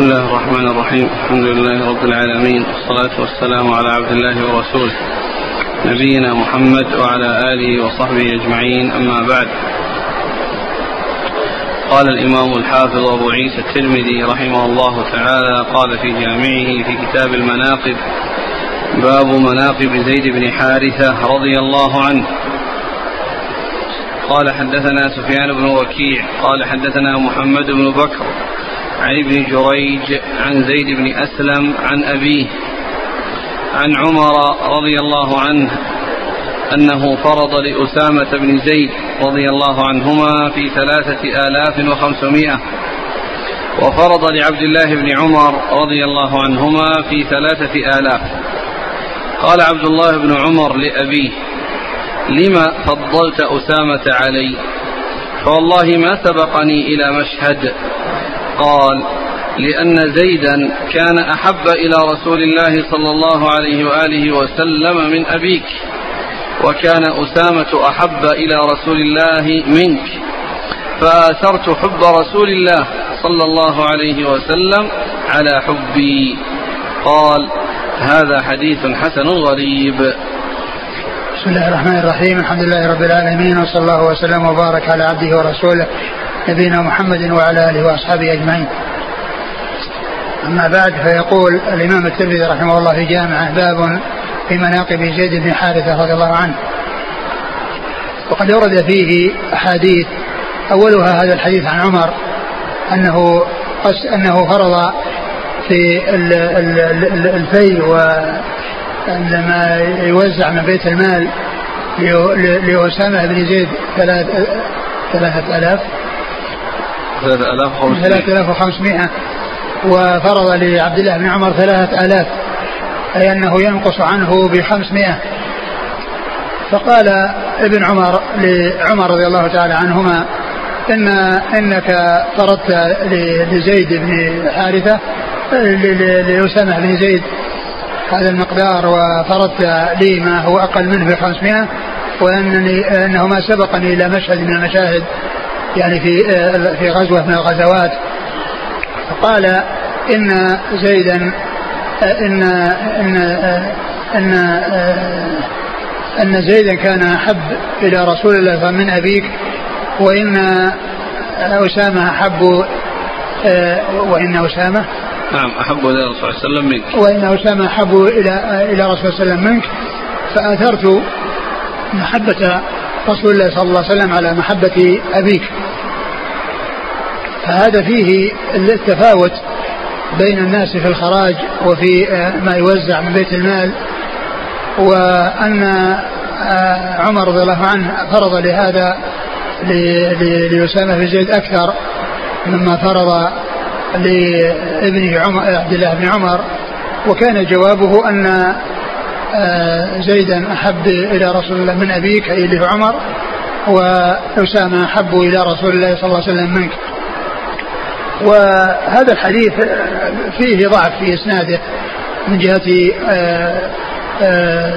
بسم الله الرحمن الرحيم. الحمد لله رب العالمين. والصلاة والسلام على عبد الله ورسوله. نبينا محمد وعلى آله وصحبه أجمعين. أما بعد. قال الإمام الحافظ أبو عيسى الترمذي رحمه الله تعالى قال في جامعه في كتاب المناقب باب مناقب زيد بن حارثة رضي الله عنه. قال حدثنا سفيان بن وكيع قال حدثنا محمد بن بكر عن ابن جريج عن زيد بن أسلم عن أبيه عن عمر رضي الله عنه أنه فرض لأسامة بن زيد رضي الله عنهما في ثلاثة آلاف وخمسمائة وفرض لعبد الله بن عمر رضي الله عنهما في ثلاثة آلاف. قال عبد الله بن عمر لأبيه لما فضلت أسامة علي؟ فوالله ما سبقني إلى مشهد قال لأن زيدا كان أحب إلى رسول الله صلى الله عليه وآله وسلم من أبيك وكان أسامة أحب إلى رسول الله منك. فآثرت حب رسول الله صلى الله عليه وسلم على حبي. قال هذا حديث حسن غريب. بسم الله الرحمن الرحيم. الحمد لله رب العالمين وصلى الله وسلم وبارك على عبده ورسوله. نبينا محمد وعلى آله وأصحابه أجمعين. أما بعد فيقول الإمام الترمذي رحمه الله في جامعه باب في مناقب زيد بن حارثة رضي الله عنه. وقد ورد فيه أحاديث أولها هذا الحديث عن عمر أنه قس أنه فرض في الفي وعندما يوزع من بيت المال لأسامة بن زيد ثلاثة آلاف وخمسمائة ثلاثة آلاف وخمسمائة وفرض لعبد الله بن عمر ثلاثة آلاف أي أنه ينقص عنه بخمسمائة. فقال ابن عمر لعمر رضي الله تعالى عنهما إن إنك فرضت لزيد بن حارثة لأسامة بن زيد. هذا المقدار وفرضت لي ما هو أقل منه ب 500 وأنني أنه ما سبقني إلى مشهد من المشاهد. يعني في في غزوة من الغزوات. فقال إن زيدا إن إن إن أن زيدا كان أحب إلى رسول الله من أبيك وإن أسامة أحب وإن أسامة نعم أحب إلى الرسول صلى الله عليه وسلم منك. وإن أسامة أحب إلى إلى رسول الله صلى الله عليه وسلم منك فآثرت محبة رسول الله صلى الله عليه وسلم على محبة أبيك. فهذا فيه التفاوت بين الناس في الخراج وفي ما يوزع من بيت المال وأن عمر رضي الله عنه فرض لهذا لأسامة بن زيد أكثر مما فرض لابنه عمر عبد الله بن عمر. وكان جوابه أن زيدا أحب إلى رسول الله من أبيك اي اللي هو عمر وأسامة أحب إلى رسول الله صلى الله عليه وسلم منك. وهذا الحديث فيه ضعف في إسناده من جهة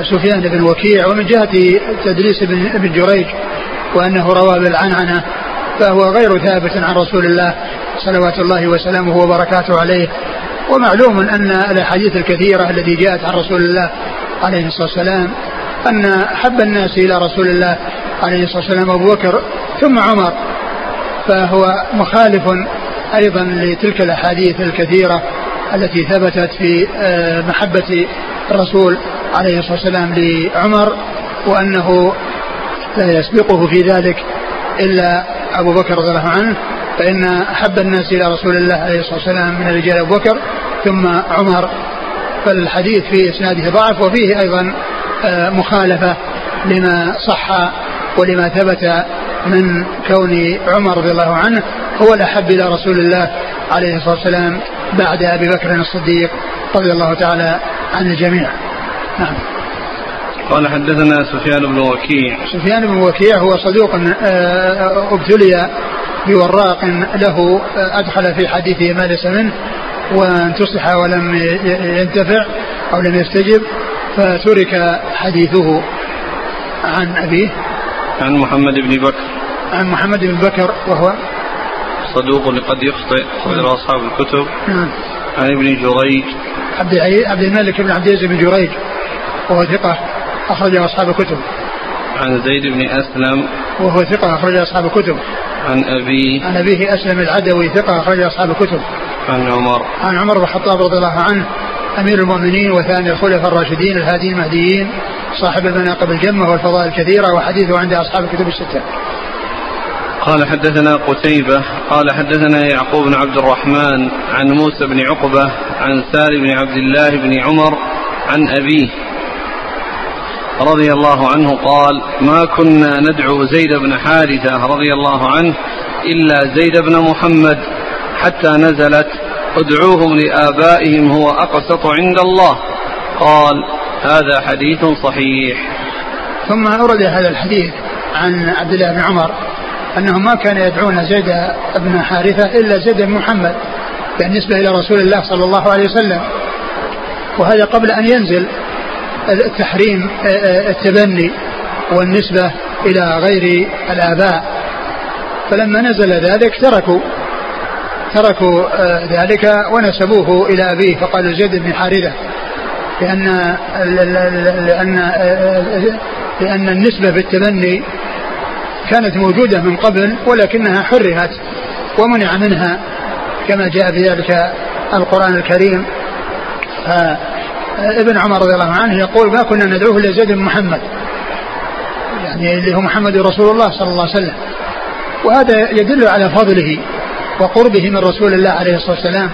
سفيان بن وكيع ومن جهة تدريس ابن جريج وأنه روى بالعنعنة فهو غير ثابت عن رسول الله صلوات الله وسلامه وبركاته عليه ومعلوم أن الأحاديث الكثيرة التي جاءت عن رسول الله عليه الصلاة والسلام أن حب الناس إلى رسول الله عليه الصلاة والسلام أبو بكر ثم عمر فهو مخالف أيضا لتلك الأحاديث الكثيرة التي ثبتت في محبة الرسول عليه الصلاة والسلام لعمر وأنه لا يسبقه في ذلك إلا أبو بكر رضي الله عنه فإن أحب الناس إلى رسول الله عليه الصلاة والسلام من الرجال أبو بكر ثم عمر. فالحديث في إسناده ضعف وفيه أيضا مخالفة لما صح ولما ثبت من كون عمر رضي الله عنه هو الأحب إلى رسول الله عليه الصلاة والسلام بعد أبي بكر الصديق رضي الله تعالى عن الجميع. نعم. قال حدثنا سفيان بن وكيع. سفيان بن وكيع هو صدوق ابتلي بوراق له أدخل في حديثه ما ليس منه. وانتصح ولم ينتفع أو لم يستجب فترك حديثه عن أبيه. عن محمد بن بكر. عن محمد بن بكر وهو صدوق قد يخطئ أخرجه أصحاب الكتب. نعم. عن ابن جريج. عبد عبد الملك بن عبد العزيز بن جريج وهو ثقة أخرجه أصحاب الكتب. عن زيد بن أسلم. وهو ثقة أخرجه أصحاب الكتب. عن أبيه. عن أبيه أسلم العدوي ثقة أخرجه أصحاب الكتب. عن عمر. عن عمر بن الخطاب رضي الله عنه أمير المؤمنين وثاني الخلفاء الراشدين الهاديين المهديين صاحب المناقب الجمة والفضائل الكثيرة وحديثه عند أصحاب الكتب الستة. قال حدثنا قتيبة قال حدثنا يعقوب بن عبد الرحمن عن موسى بن عقبة عن سالم بن عبد الله بن عمر عن أبيه رضي الله عنه قال ما كنا ندعو زيد بن حارثة رضي الله عنه إلا زيد بن محمد حتى نزلت ادعوهم لآبائهم هو أقسط عند الله. قال هذا حديث صحيح. ثم أورد هذا الحديث عن عبد الله بن عمر أنهم ما كانوا يدعون زيد بن حارثة إلا زيد بن محمد بالنسبة إلى رسول الله صلى الله عليه وسلم. وهذا قبل أن ينزل التحريم التبني والنسبة إلى غير الآباء. فلما نزل ذلك تركوا تركوا ذلك ونسبوه إلى أبيه فقالوا زيد بن حارثة لأن لأن لأن النسبة بالتبني كانت موجودة من قبل ولكنها حرهت ومنع منها كما جاء في ذلك القرآن الكريم. ابن عمر رضي الله عنه يقول ما كنا ندعوه إلا زيد بن محمد. يعني اللي هو محمد رسول الله صلى الله عليه وسلم. وهذا يدل على فضله. وقربه من رسول الله عليه الصلاة والسلام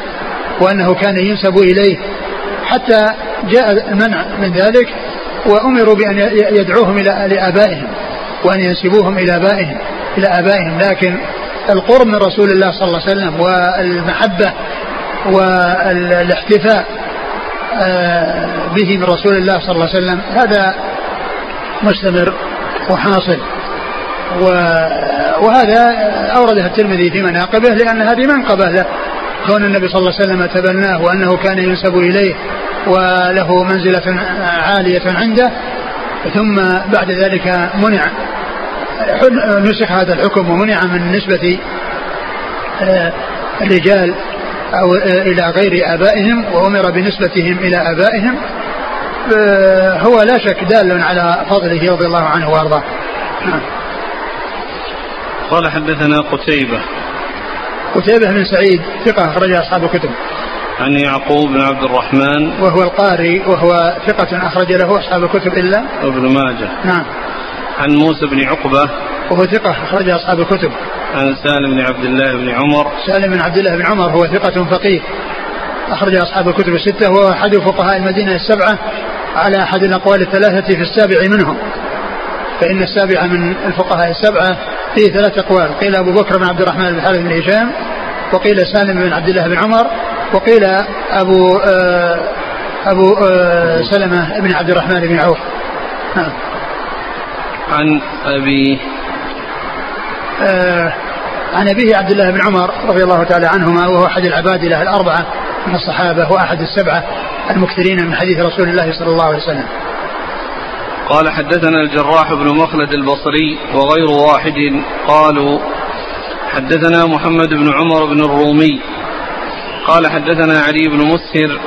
وأنه كان ينسب إليه. حتى جاء المنع من ذلك وأمروا بأن يدعوهم إلى لآبائهم وأن ينسبوهم إلى ابائهم إلى آبائهم. لكن القرب من رسول الله صلى الله عليه وسلم والمحبة والاحتفاء آه، به من رسول الله صلى الله عليه وسلم هذا مستمر وحاصل. وهذا أورده الترمذي في مناقبه لأن هذه منقبة له. كون النبي صلى الله عليه وسلم تبناه وأنه كان ينسب إليه وله منزلة عالية عنده ثم بعد ذلك منع. نسخ هذا الحكم ومنع من نسبة آه، الرجال أو إلى غير آبائهم وأمر بنسبتهم إلى آبائهم آه، هو لا شك دال على فضله رضي الله عنه وأرضاه. نعم. قال حدثنا قتيبة. قتيبة بن سعيد ثقة أخرج أصحاب الكتب. عن يعقوب بن عبد الرحمن. وهو القاري وهو ثقة أخرج له أصحاب الكتب إلا؟ ابن ماجه. نعم. عن موسى بن عقبة. وهو ثقة أخرج أصحاب الكتب. عن سالم بن عبد الله بن عمر. سالم بن عبد الله بن عمر هو ثقة فقيه. أخرج أصحاب الكتب الستة وهو أحد فقهاء المدينة السبعة على أحد الأقوال الثلاثة في السابع منهم. فإن السابع من الفقهاء السبعة فيه ثلاث أقوال. قيل أبو بكر بن عبد الرحمن بن حارث بن هشام وقيل سالم بن عبد الله بن عمر وقيل أبو آه أبو آه سلمة بن عبد الرحمن بن عوف. نعم. عن أبي آه عن أبيه عبد الله بن عمر رضي الله تعالى عنهما وهو أحد العبادلة الأربعة من الصحابة وأحد السبعة المكثرين من حديث رسول الله صلى الله عليه وسلم. قال حدثنا الجراح بن مخلد البصري وغير واحد قالوا حدثنا محمد بن عمر بن الرومي قال حدثنا علي بن مسهر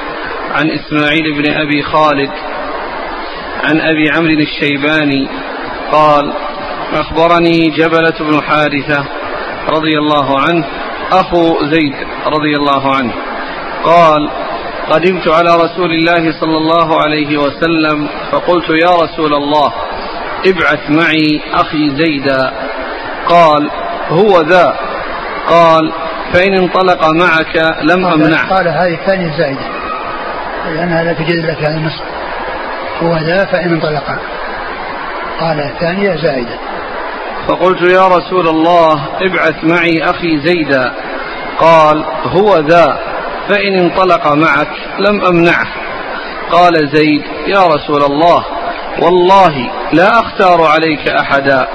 عن إسماعيل بن أبي خالد عن أبي عمرو الشيباني قال أخبرني جبلة بن حارثة رضي الله عنه أخو زيد رضي الله عنه قال قدمت على رسول الله صلى الله عليه وسلم فقلت يا رسول الله ابعث معي أخي زيدا قال هو ذا. قال فإن انطلق معك لم أمنعه قال هذه الثانية زائدة لأنها لا تجد لك هذا النصف هو ذا فإن انطلق. قال الثانية زائدة فقلت يا رسول الله ابعث معي أخي زيدا قال هو ذا. فإن انطلق معك لم أمنعه. قال زيد يا رسول الله والله لا أختار عليك أحدا.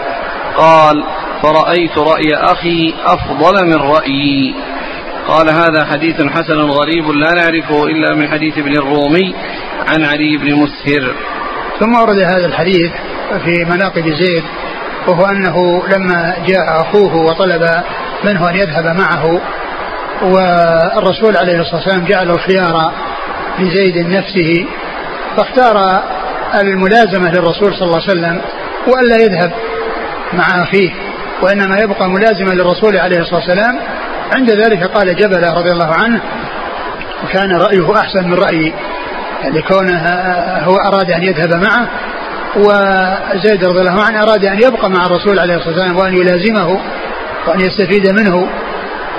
قال فرأيت رأي أخي أفضل من رأيي. قال هذا حديث حسن غريب لا نعرفه إلا من حديث ابن الرومي عن علي بن مسهر. ثم ورد هذا الحديث في مناقب زيد وهو أنه لما جاء أخوه وطلب منه أن يذهب معه والرسول عليه الصلاة والسلام جعل الخيار لزيد نفسه فاختار الملازمة للرسول صلى الله عليه وسلم وألا يذهب مع أخيه وإنما يبقى ملازما للرسول عليه الصلاة والسلام. عند ذلك قال جبل رضي الله عنه وكان رأيه أحسن من رأيي لكونه هو أراد أن يذهب معه وزيد رضي الله عنه أراد أن يبقى مع الرسول عليه الصلاة والسلام وأن يلازمه وأن يستفيد منه.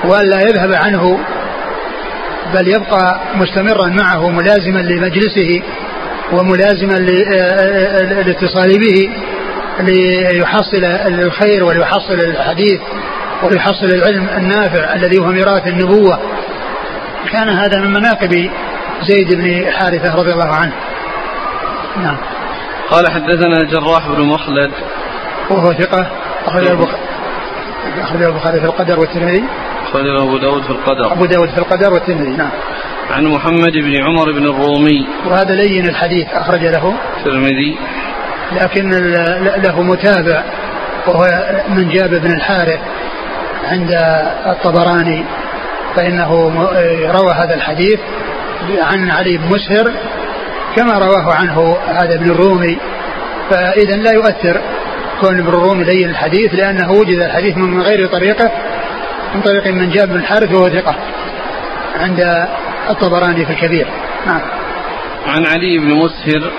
وأن لا يذهب عنه بل يبقى مستمرا معه ملازما لمجلسه وملازما للاتصال به ليحصل الخير وليحصل الحديث وليحصل العلم النافع الذي هو ميراث النبوة. كان هذا من مناقب زيد بن حارثة رضي الله عنه. نعم. قال حدثنا الجراح بن مخلد. وهو ثقة أخرج البخاري أخرج البخاري في القدر والترمذي. أخرجه أبو داود في القدر. أبو داود في القدر والترمذي نعم. عن محمد بن عمر بن الرومي. وهذا لين الحديث أخرج له. الترمذي. لكن له متابع وهو من جاب بن الحارث عند الطبراني فإنه روى هذا الحديث عن علي بن مسهر كما رواه عنه هذا ابن الرومي. فإذا لا يؤثر كون ابن الرومي لين الحديث لأنه وجد الحديث من غير طريقة من طريق من جاب بن الحارث وهو ثقة عند الطبراني في الكبير. نعم. عن علي بن مسهر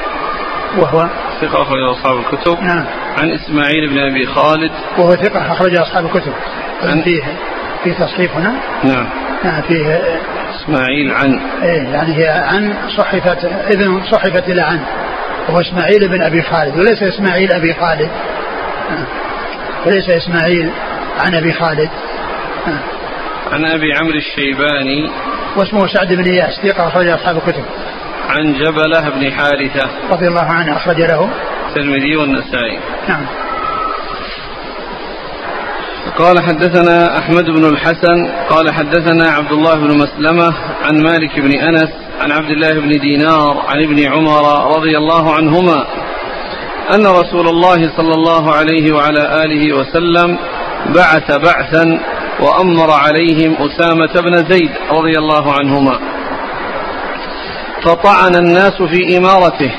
وهو ثقة أخرج أصحاب الكتب. نعم. عن إسماعيل بن أبي خالد وهو ثقة أخرج أصحاب الكتب. عن فيه في تصحيف هنا نعم. نعم فيه إسماعيل عن. إيه يعني هي عن صحفت ابن صحفت إلى عن. وهو إسماعيل بن أبي خالد وليس إسماعيل أبي خالد. نعم. وليس إسماعيل عن أبي خالد. نعم. عن أبي عمرو الشيباني. واسمه سعد بن إياس ثقة أخرج أصحاب الكتب. عن جبلة بن حارثة. رضي الله عنه أخرج له. الترمذي والنسائي. نعم. قال حدثنا أحمد بن الحسن قال حدثنا عبد الله بن مسلمة عن مالك بن أنس عن عبد الله بن دينار عن ابن عمر رضي الله عنهما أن رسول الله صلى الله عليه وعلى آله وسلم بعث بعثا وأمر عليهم أسامة بن زيد رضي الله عنهما. فطعن الناس في إمارته.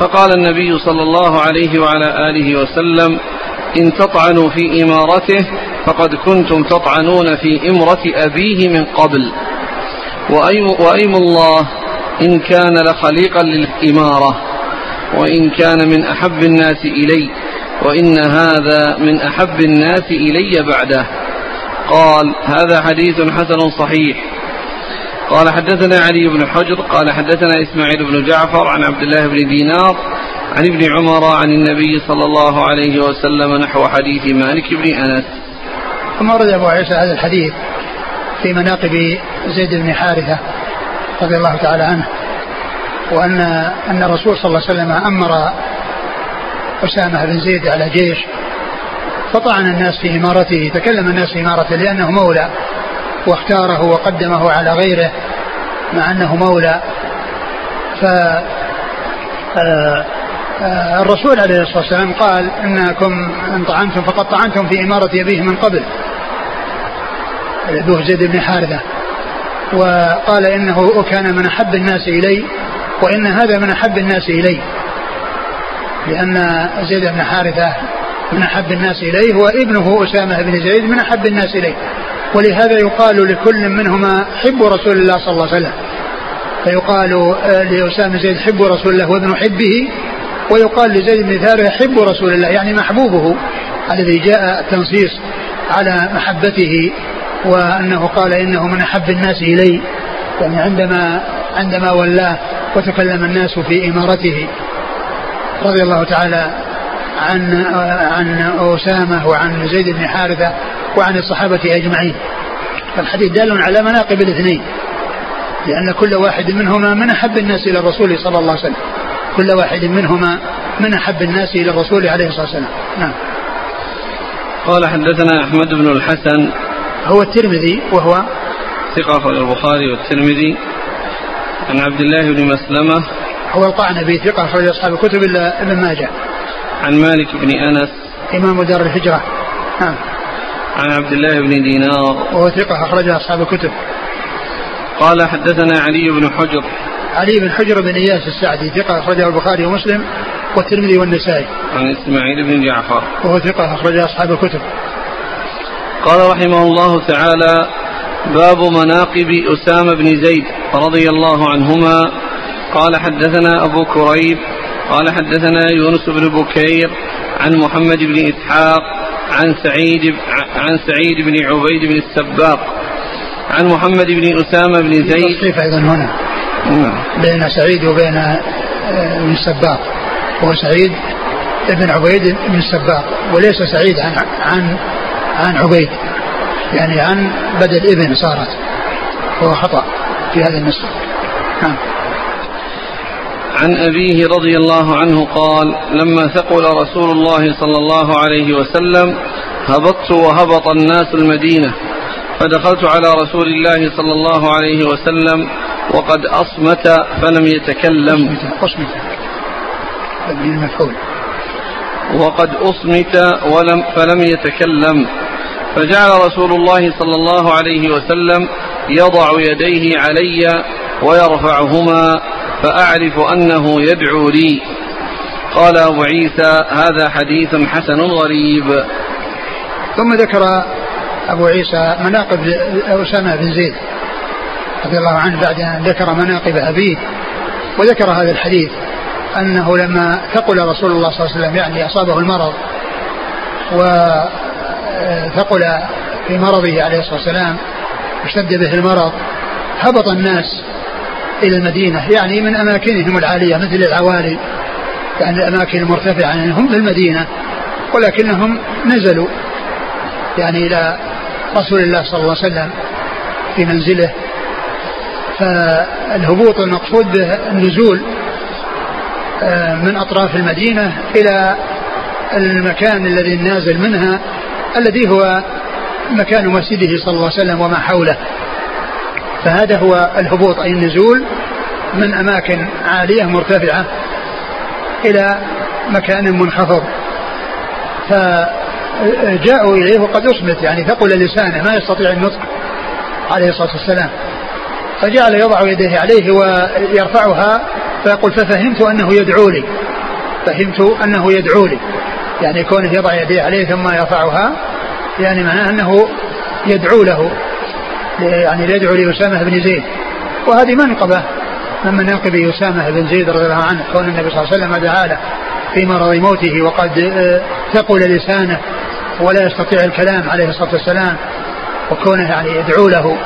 فقال النبي صلى الله عليه وعلى آله وسلم إن تطعنوا في إمارته فقد كنتم تطعنون في إمرة أبيه من قبل. وأيم, وأيم الله إن كان لخليقا للإمارة وإن كان من أحب الناس إلي وإن هذا من أحب الناس إلي بعده. قال هذا حديث حسن صحيح. قال حدثنا علي بن حجر قال حدثنا إسماعيل بن جعفر عن عبد الله بن دينار عن ابن عمر عن النبي صلى الله عليه وسلم نحو حديث مالك بن أنس. ثم ورد أبو عيسى هذا الحديث في مناقب زيد بن حارثة رضي الله تعالى عنه وأن أن الرسول صلى الله عليه وسلم أمر أسامة بن زيد على جيش فطعن الناس في إمارته تكلم الناس في إمارته لأنه مولى واختاره وقدمه على غيره مع أنه مولى. ف آه، آه، الرسول عليه الصلاة والسلام قال إنكم إن طعنتم فقد طعنتم في إمارة أبيه من قبل أبوه زيد بن حارثة. وقال إنه كان من أحب الناس إلي وإن هذا من أحب الناس إلي لأن زيد بن حارثة من أحب الناس إليه وابنه أسامة بن زيد من أحب الناس إليه. ولهذا يقال لكل منهما حب رسول الله صلى الله عليه وسلم. فيقال آه، لأسامة زيد حب رسول الله وابن حبه ويقال لزيد بن ثابت حب رسول الله يعني محبوبه الذي جاء التنصيص على محبته وأنه قال إنه من أحب الناس إلي. يعني عندما عندما ولاه وتكلم الناس في إمارته رضي الله تعالى عن عن أسامة وعن زيد بن حارثة وعن الصحابة أجمعين. فالحديث دال على مناقب الاثنين لأن كل واحد منهما من أحب الناس إلى الرسول صلى الله عليه وسلم. كل واحد منهما من أحب الناس إلى الرسول عليه الصلاة والسلام. نعم. قال حدثنا أحمد بن الحسن. هو الترمذي وهو ثقة البخاري والترمذي. عن عبد الله بن مسلمة. هو القعنبي ثقة أخرج أصحاب الكتب إلا ابن ماجه. عن مالك بن أنس إمام دار الهجرة. نعم. عن عبد الله بن دينار. وهو ثقة أخرجها أصحاب الكتب. قال حدثنا علي بن حجر. علي بن حجر بن إياس السعدي ثقة أخرجه البخاري ومسلم والترمذي والنسائي. عن إسماعيل بن جعفر. وهو ثقة أخرجه أصحاب الكتب. قال رحمه الله تعالى باب مناقب أسامة بن زيد رضي الله عنهما. قال حدثنا أبو كريب قال حدثنا يونس بن بكير عن محمد بن إسحاق عن سعيد عن سعيد بن عبيد بن السباق عن محمد بن أسامة بن زيد. كيف أيضا هنا. نعم. بين سعيد وبين آه، ابن السباق. هو سعيد بن عبيد بن السباق وليس سعيد عن عن عن عبيد. يعني عن بدل ابن صارت. هو خطأ في هذا النسخ نعم. عن أبيه رضي الله عنه قال لما ثقل رسول الله صلى الله عليه وسلم هبطت وهبط الناس المدينة فدخلت على رسول الله صلى الله عليه وسلم وقد أصمت فلم يتكلم. أصمت المفعول وقد أصمت ولم فلم يتكلم. فجعل رسول الله صلى الله عليه وسلم يضع يديه علي ويرفعهما فأعرف أنه يدعو لي. قال أبو عيسى هذا حديث حسن غريب. ثم ذكر أبو عيسى مناقب أسامة بن زيد رضي الله عنه بعد أن ذكر مناقب أبيه. وذكر هذا الحديث أنه لما ثقل رسول الله صلى الله عليه وسلم يعني أصابه المرض وثقل في مرضه عليه الصلاة والسلام واشتد به المرض هبط الناس إلى المدينة يعني من أماكنهم العالية مثل العوالي يعني الأماكن المرتفعة يعني هم في المدينة ولكنهم نزلوا يعني إلى رسول الله صلى الله عليه وسلم في منزله. فالهبوط المقصود به النزول آه، من أطراف المدينة إلى المكان الذي نازل منها الذي هو مكان مسجده صلى الله عليه وسلم وما حوله. فهذا هو الهبوط أي النزول من أماكن عالية مرتفعة إلى مكان منخفض. فجاءوا إليه وقد أصمت يعني ثقل لسانه ما يستطيع النطق عليه الصلاة والسلام. فجعل يضع يديه عليه ويرفعها فيقول ففهمت أنه يدعو لي. فهمت أنه يدعو لي. يعني كونه يضع يديه عليه ثم يرفعها يعني معناه أنه يدعو له. يعني يدعو لأسامة بن زيد. وهذه منقبة من مناقب أسامة بن زيد رضي الله عنه كون النبي صلى الله عليه وسلم دعا له في مرض موته وقد آه، ثقل لسانه ولا يستطيع الكلام عليه الصلاة والسلام وكونه يعني يدعو له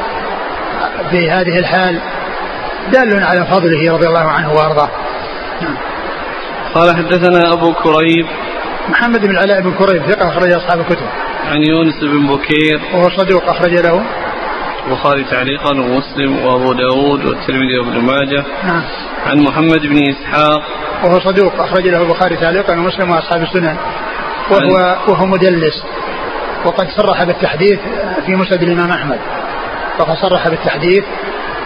في هذه الحال دال على فضله رضي الله عنه وأرضاه. نعم. قال حدثنا أبو كريب. محمد بن العلاء بن كريب ثقة أخرج أصحاب الكتب. عن يونس بن بكير. وهو صدوق أخرج له. البخاري تعليقا ومسلم وابو داود والترمذي وابن ماجه نعم عن محمد بن اسحاق وهو صدوق أخرج له البخاري تعليقا ومسلم وأصحاب السنن. وهو وهو مدلس. وقد صرح بالتحديث في مسند الإمام أحمد. وقد صرح بالتحديث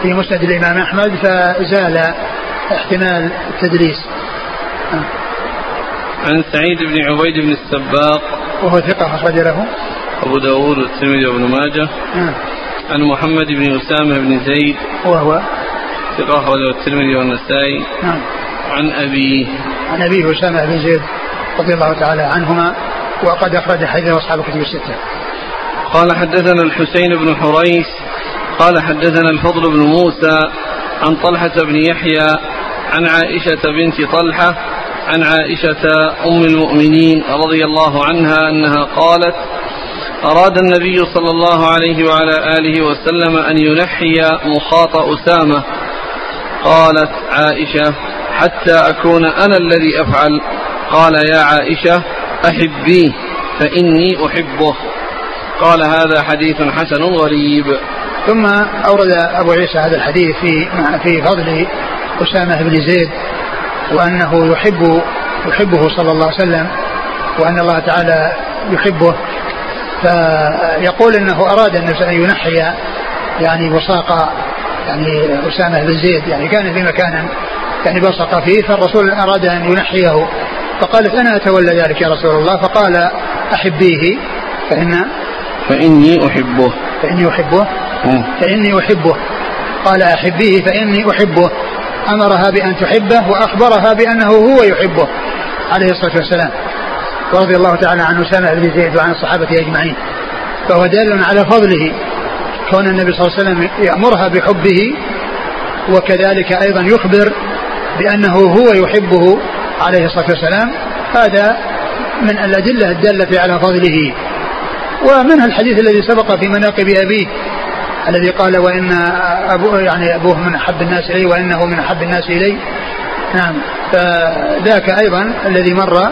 في مسند الإمام أحمد فزال احتمال التدليس. عن سعيد بن عبيد بن السباق. وهو ثقة أخرج له. أبو داود والترمذي وابن ماجه. نعم. عن محمد بن أسامة بن زيد. وهو ثقة أخرجه الترمذي والنسائي. نعم. عن أبيه عن أبيه أسامة بن زيد رضي الله تعالى عنهما وقد أخرج حديث أصحاب الكتب الستة. قال حدثنا الحسين بن حريث قال حدثنا الفضل بن موسى عن طلحة بن يحيى عن عائشة بنت طلحة عن عائشة أم المؤمنين رضي الله عنها أنها قالت أراد النبي صلى الله عليه وعلى آله وسلم أن ينحي مخاط أسامة. قالت عائشة حتى أكون أنا الذي أفعل. قال يا عائشة أحبيه فإني أحبه. قال هذا حديث حسن غريب. ثم أورد أبو عيسى هذا الحديث في في فضل أسامة بن زيد وأنه يحب يحبه صلى الله عليه وسلم وأن الله تعالى يحبه. فيقول إنه أراد أن ينحي يعني بصاق يعني أسامة بن زيد يعني كان في مكان يعني بصق فيه فالرسول أراد أن ينحيه. فقالت أنا أتولى ذلك يا رسول الله؟ فقال أحبيه فان فإني أحبه. فإني أحبه؟ مم. فإني أحبه. قال أحبيه فإني أحبه. أمرها بأن تحبه وأخبرها بأنه هو يحبه عليه الصلاة والسلام. ورضي الله تعالى عن أسامة بن زيد وعن الصحابة أجمعين. فهو دال على فضله كون النبي صلى الله عليه وسلم يأمرها بحبه وكذلك أيضا يخبر بأنه هو يحبه عليه الصلاة والسلام. هذا من الأدلة الدالة على فضله. ومنها الحديث الذي سبق في مناقب أبيه الذي قال وإن أبوه يعني أبوه من أحب الناس إلي وإنه من أحب الناس إلي. نعم. فذاك أيضا الذي مر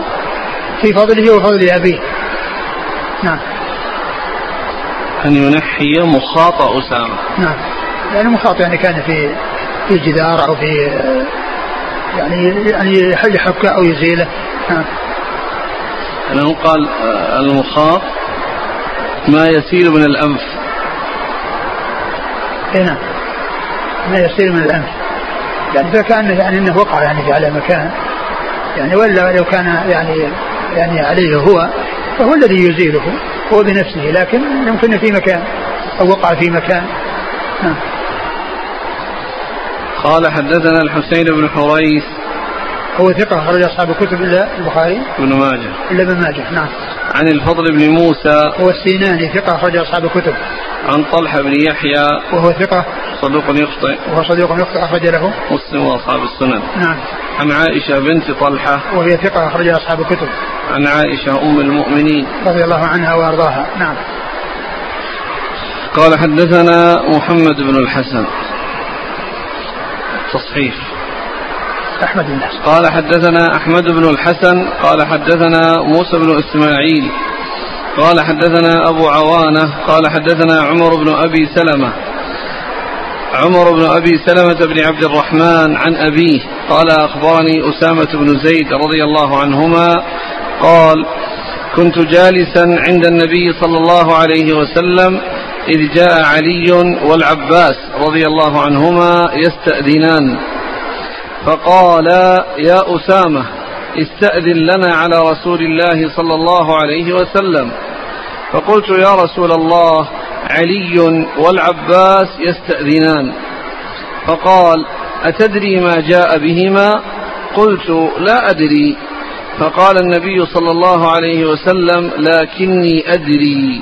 في فضله وفضل أبيه. نعم. أن ينحي مخاط أسامة. نعم. يعني مخاط يعني كان في في جدار أو في يعني يعني يحك أو يزيله. نعم. أنه قال المخاط ما يسيل من الأنف. اي نعم. ما يصير من الأنف. يعني فكان يعني إنه وقع يعني في على مكان. يعني ولا لو كان يعني يعني عليه هو فهو الذي يزيله هو بنفسه لكن يمكن في مكان أو وقع في مكان. نعم. قال حدثنا الحسين بن حريث هو ثقة أخرج أصحاب الكتب إلا البخاري. بن ماجه. إلا ابن ماجه نعم. عن الفضل بن موسى. هو السيناني ثقة أخرج أصحاب الكتب. عن طلحة بن يحيى. وهو ثقة. صدوق يخطئ. وهو صديق يخطئ أخرج له. مسلم وأصحاب السنن. نعم. عن عائشة بنت طلحة. وهي ثقة أخرج أصحاب الكتب. عن عائشة أم المؤمنين. رضي الله عنها وأرضاها. نعم. قال حدثنا محمد بن الحسن. تصحيح. أحمد بن حسن. قال حدثنا أحمد بن الحسن قال حدثنا موسى بن إسماعيل قال حدثنا أبو عوانة قال حدثنا عمر بن أبي سلمة. عمر بن أبي سلمة بن عبد الرحمن عن أبيه قال أخبرني أسامة بن زيد رضي الله عنهما قال كنت جالسا عند النبي صلى الله عليه وسلم إذ جاء علي والعباس رضي الله عنهما يستأذنان. فقال يا أسامة استأذن لنا على رسول الله صلى الله عليه وسلم. فقلت يا رسول الله علي والعباس يستأذنان. فقال أتدري ما جاء بهما؟ قلت لا أدري. فقال النبي صلى الله عليه وسلم لكني أدري.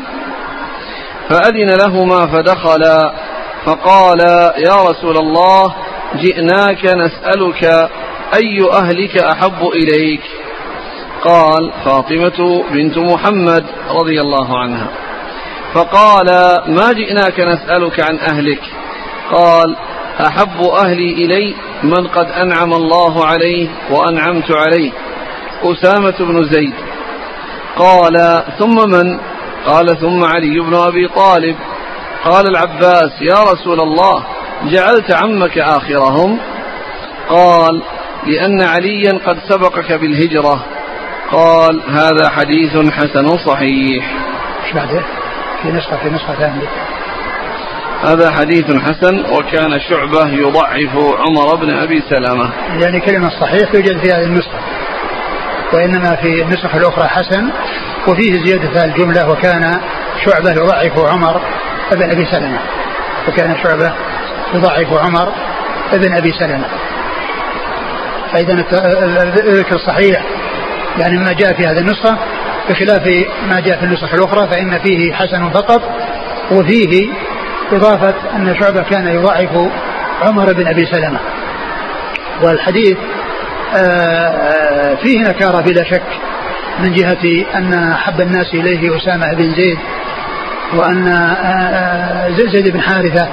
فأذن لهما فدخلا. فقال يا رسول الله جئناك نسألك أي أهلك أحب إليك؟ قال فاطمة بنت محمد رضي الله عنها. فقال ما جئناك نسألك عن أهلك؟ قال أحب أهلي إلي من قد أنعم الله عليه وأنعمت عليه. أسامة بن زيد. قال ثم من؟ قال ثم علي بن أبي طالب. قال العباس يا رسول الله جعلت عمك آخرهم؟ قال لأن عليا قد سبقك بالهجرة. قال هذا حديث حسن صحيح. إيش بعده؟ في نسخة في نسخة ثانية. هذا حديث حسن وكان شعبة يضعف عمر بن أبي سلمة. يعني كلمة صحيح توجد في هذه النسخة. وإنما في النسخ الأخرى حسن وفيه زيادة الجملة وكان شعبة يضعف عمر بن أبي سلمة. وكان شعبة يضعف عمر بن أبي سلمة. فإذا الذكر الصحيح يعني ما جاء في هذه النسخة بخلاف ما جاء في النسخ الأخرى فإن فيه حسن فقط وفيه إضافة أن شعبة كان يضعف عمر بن أبي سلمة. والحديث آه، فيه نكارة بلا شك من جهة أن أحب الناس إليه أسامة بن زيد وأن آه، آه، زيد بن حارثة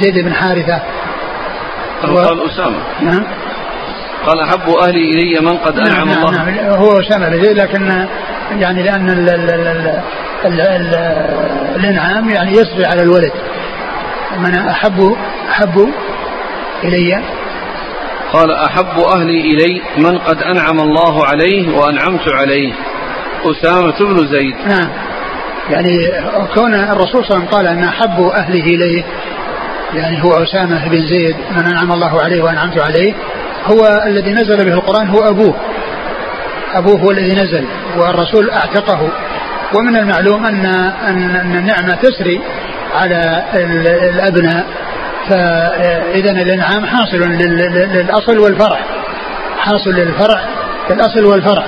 زيد بن حارثة. و... قال أسامة. نعم. قال أحب أهلي إلي من قد أنعم نعم الله. نعم. هو أسامة بن زيد لكن يعني لأن ال ال ال ال ال الإنعام يعني يسري على الولد. من أحب أحب إلي؟ قال أحب أهلي إلي من قد أنعم الله عليه وأنعمت عليه. أسامة بن زيد. نعم. يعني كون الرسول صلى الله عليه وسلم قال أن أحب أهله إليه يعني هو أسامة بن زيد من أنعم الله عليه وأنعمت عليه هو الذي نزل به القرآن هو أبوه. أبوه هو الذي نزل والرسول أعتقه. ومن المعلوم أن أن النعمة تسري على الأبناء. فإذا الإنعام حاصل للأصل والفرع. حاصل للفرع الأصل والفرع.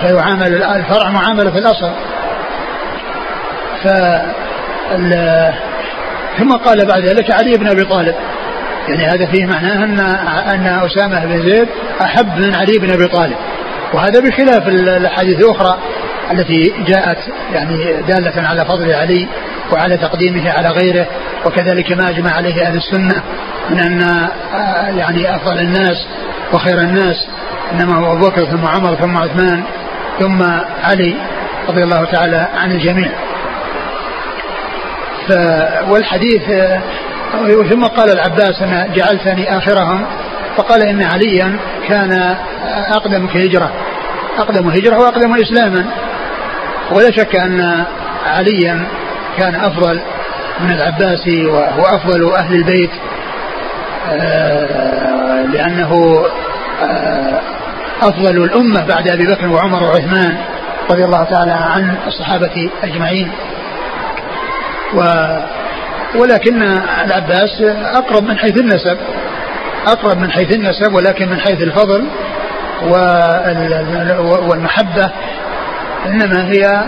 فيعامل الفرع معاملة الأصل. ف ثم قال بعد ذلك علي بن أبي طالب يعني هذا فيه معناه ان أن أسامة بن زيد أحب من علي بن أبي طالب وهذا بخلاف الأحاديث الأخرى التي جاءت يعني دالة على فضل علي وعلى تقديمه على غيره وكذلك ما أجمع عليه أهل السنة من أن آه، يعني أفضل الناس وخير الناس إنما هو أبو بكر ثم عمر ثم عثمان ثم علي رضي الله تعالى عن الجميع. ف والحديث آه، ثم قال العباس أنا جعلتني آخرهم فقال إن عليا كان أقدم هجره أقدم هجرة وأقدم إسلاما. ولا شك أن عليا كان أفضل من العباس وهو أفضل أهل البيت آه، لأنه آه، أفضل الأمة بعد أبي بكر وعمر وعثمان رضي الله تعالى عن الصحابة أجمعين. و ولكن العباس أقرب من حيث النسب أقرب من حيث النسب ولكن من حيث الفضل والمحبة إنما هي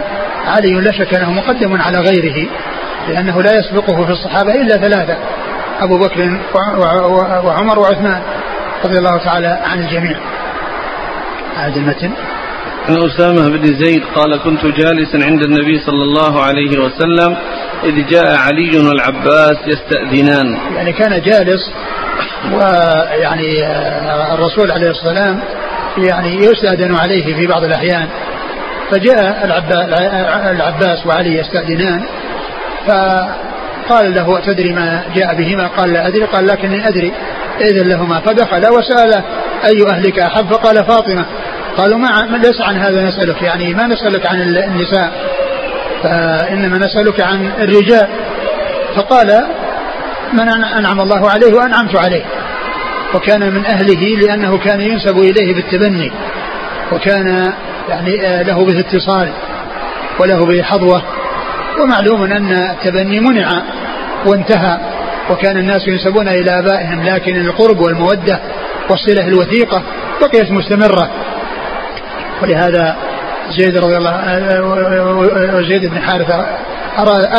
علي لا شك أنه مقدم على غيره لأنه لا يسبقه في الصحابة إلا ثلاثة أبو بكر وعمر وعثمان رضي الله تعالى عن الجميع. هذا المتن. عن أسامة بن زيد قال كنت جالسا عند النبي صلى الله عليه وسلم إذ جاء علي والعباس يستأذنان. يعني كان جالس ويعني آه، الرسول عليه الصلاة والسلام يعني يستأذن عليه في بعض الأحيان. فجاء العباس وعلي يستأذنان فقال له أتدري ما جاء بهما؟ قال لا أدري. قال لكني أدري إذن لهما. فدخل وسأل أي أهلك أحب؟ فقال فاطمة. قالوا ما ليس عن هذا نسألك يعني ما نسألك عن النساء. فإنما نسألك عن الرجال. فقال من أنعم الله عليه وأنعمت عليه. وكان من أهله لأنه كان ينسب إليه بالتبني. وكان يعني آه، له به اتصال وله به حظوة ومعلوم أن التبني منع وانتهى. وكان الناس ينسبون إلى آبائهم لكن القرب والمودة والصلة الوثيقة بقيت مستمرة. ولهذا زيد رضي الله زيد بن حارثة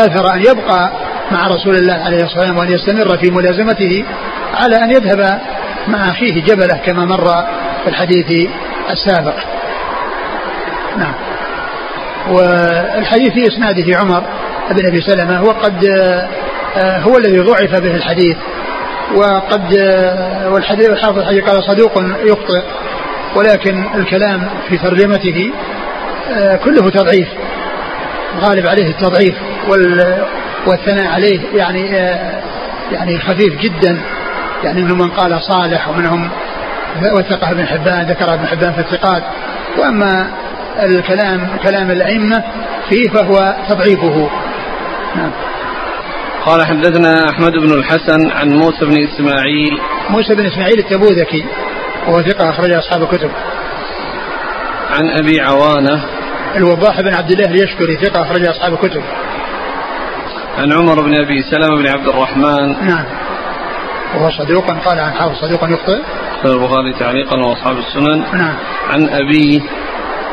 آثر أن يبقى مع رسول الله عليه الصلاة والسلام وأن يستمر في ملازمته على أن يذهب مع أخيه جبلة كما مر في الحديث السابق. نعم. والحديث في إسناده عمر بن أبي سلمة وقد آه، هو الذي ضعف به الحديث وقد آه، والحديث الحافظ الحديث قال صدوق يخطئ ولكن الكلام في ترجمته آه، كله تضعيف. غالب عليه التضعيف والثناء عليه يعني يعني خفيف جدا. يعني منهم من قال صالح ومنهم وثقه ابن حبان ذكر ابن حبان في الثقات. وأما الكلام كلام الأئمة فيه فهو تضعيفه. نعم. قال حدثنا أحمد بن الحسن عن موسى بن إسماعيل. موسى بن إسماعيل التبوذكي وهو ثقة اخرج أصحاب الكتب. عن أبي عوانة الوضاح بن عبد الله اليشكري ثقة اخرج أصحاب الكتب. عن عمر بن أبي سلمة بن عبد الرحمن. نعم. وهو صدوق قال عن حافظ صدوق يخطئ. البخاري تعليقا وأصحاب السنن. نعم. عن ابيه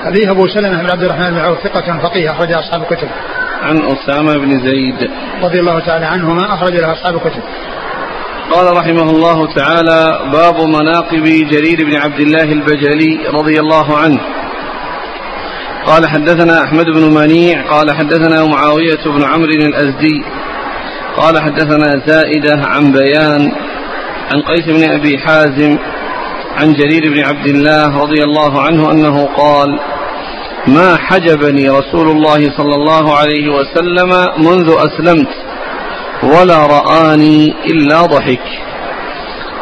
ابيه أبو سلمة بن عبد الرحمن بن عوف ثقة فقيه اخرج أصحاب الكتب. عن أسامة بن زيد. رضي الله تعالى عنهما أخرج له أصحاب الكتب. قال رحمه الله تعالى باب مناقب جرير بن عبد الله البجلي رضي الله عنه. قال حدثنا أحمد بن منيع قال حدثنا معاوية بن عمرو الأزدي قال حدثنا زائدة عن بيان عن قيس بن أبي حازم عن جرير بن عبد الله رضي الله عنه أنه قال ما حجبني رسول الله صلى الله عليه وسلم منذ أسلمت ولا رآني إلا ضحك.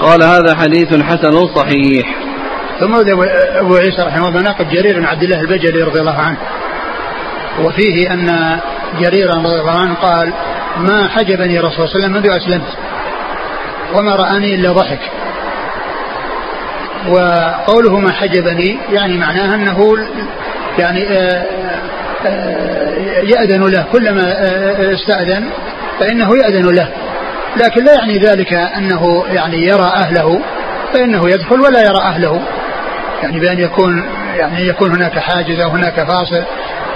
قال هذا حديث حسن صحيح. ثم ابو عيسى رحمه الله مناقب جرير بن عبد الله البجلي رضي الله عنه. وفيه أن جريرا رضي الله عنه قال ما حجبني رسول الله صلى الله عليه وسلم منذ اسلمت وما رآني إلا ضحك. وقوله ما حجبني يعني معناها أنه يعني آه، يأذن له. كلما استأذن فإنه يأذن له. لكن لا يعني ذلك أنه يعني يرى أهله فإنه يدخل ولا يرى أهله. يعني بأن يكون يعني يكون هناك حاجز أو هناك فاصل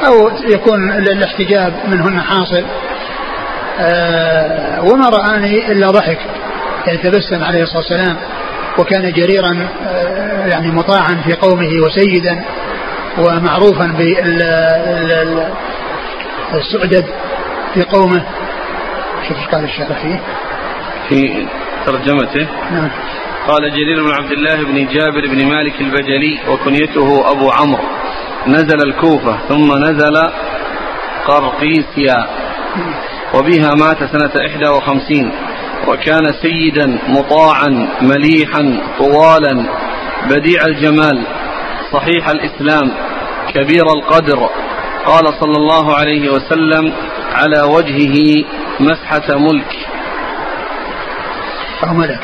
أو يكون الاحتجاب منهن حاصل. آه وما رآني إلا ضحك. يعني تبسم عليه الصلاة والسلام وكان جريرا آه يعني مطاعا في قومه وسيدا ومعروفا بالسعدد في قومه. شوف إيش قال الشارع فيه في ترجمته. نعم. قال جرير بن عبد الله بن جابر بن مالك البجلي وكنيته أبو عمرو. نزل الكوفة ثم نزل قرقيسيا. وبها مات سنة إحدى وخمسين. وكان سيدا مطاعا مليحا طوالا بديع الجمال. صحيح الإسلام كبير القدر. قال صلى الله عليه وسلم على وجهه مسحة ملك. أو ملك.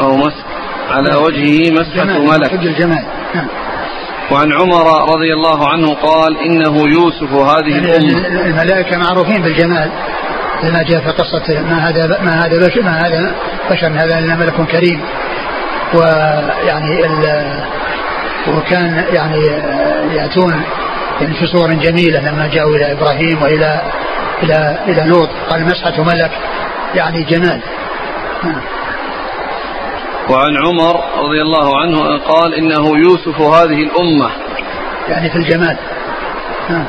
أو مسح على وجهه مسحة ملك. الجمال. نعم. وعن عمر رضي الله عنه قال إنه يوسف هذه يعني الأمة. الملائكة معروفين بالجمال. لما جاء في قصة ما هذا ما هذا بشر ما هذا بشر هذا إلا ملك كريم. ويعني وكان يعني يأتون يعني في صور جميلة لما جاءوا إلى إبراهيم وإلى إلى إلى لوط. قال مسحة ملك. يعني جمال. نعم. وعن عمر رضي الله عنه قال إنه يوسف هذه الأمة. يعني في الجمال نعم.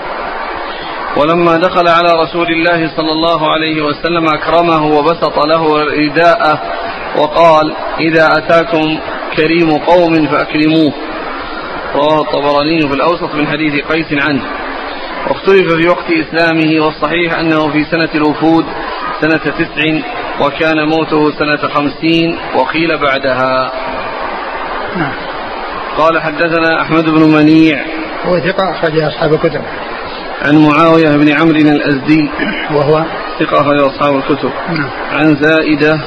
ولما دخل على رسول الله صلى الله عليه وسلم أكرمه وبسط له رداءه وقال إذا أتاكم كريم قوم فأكرموه. رواه الطبراني في الأوسط من حديث قيس عنه. واختلف في وقت إسلامه والصحيح أنه في سنة الوفود سنة تسع وكان موته سنة خمسين وقيل بعدها. نعم. قال حدثنا أحمد بن منيع. هو ثقة أخرج أصحاب الكتب. عن معاوية بن عمرو الأزدي. وهو ثقة أخرج أصحاب الكتب. نعم. عن زائدة.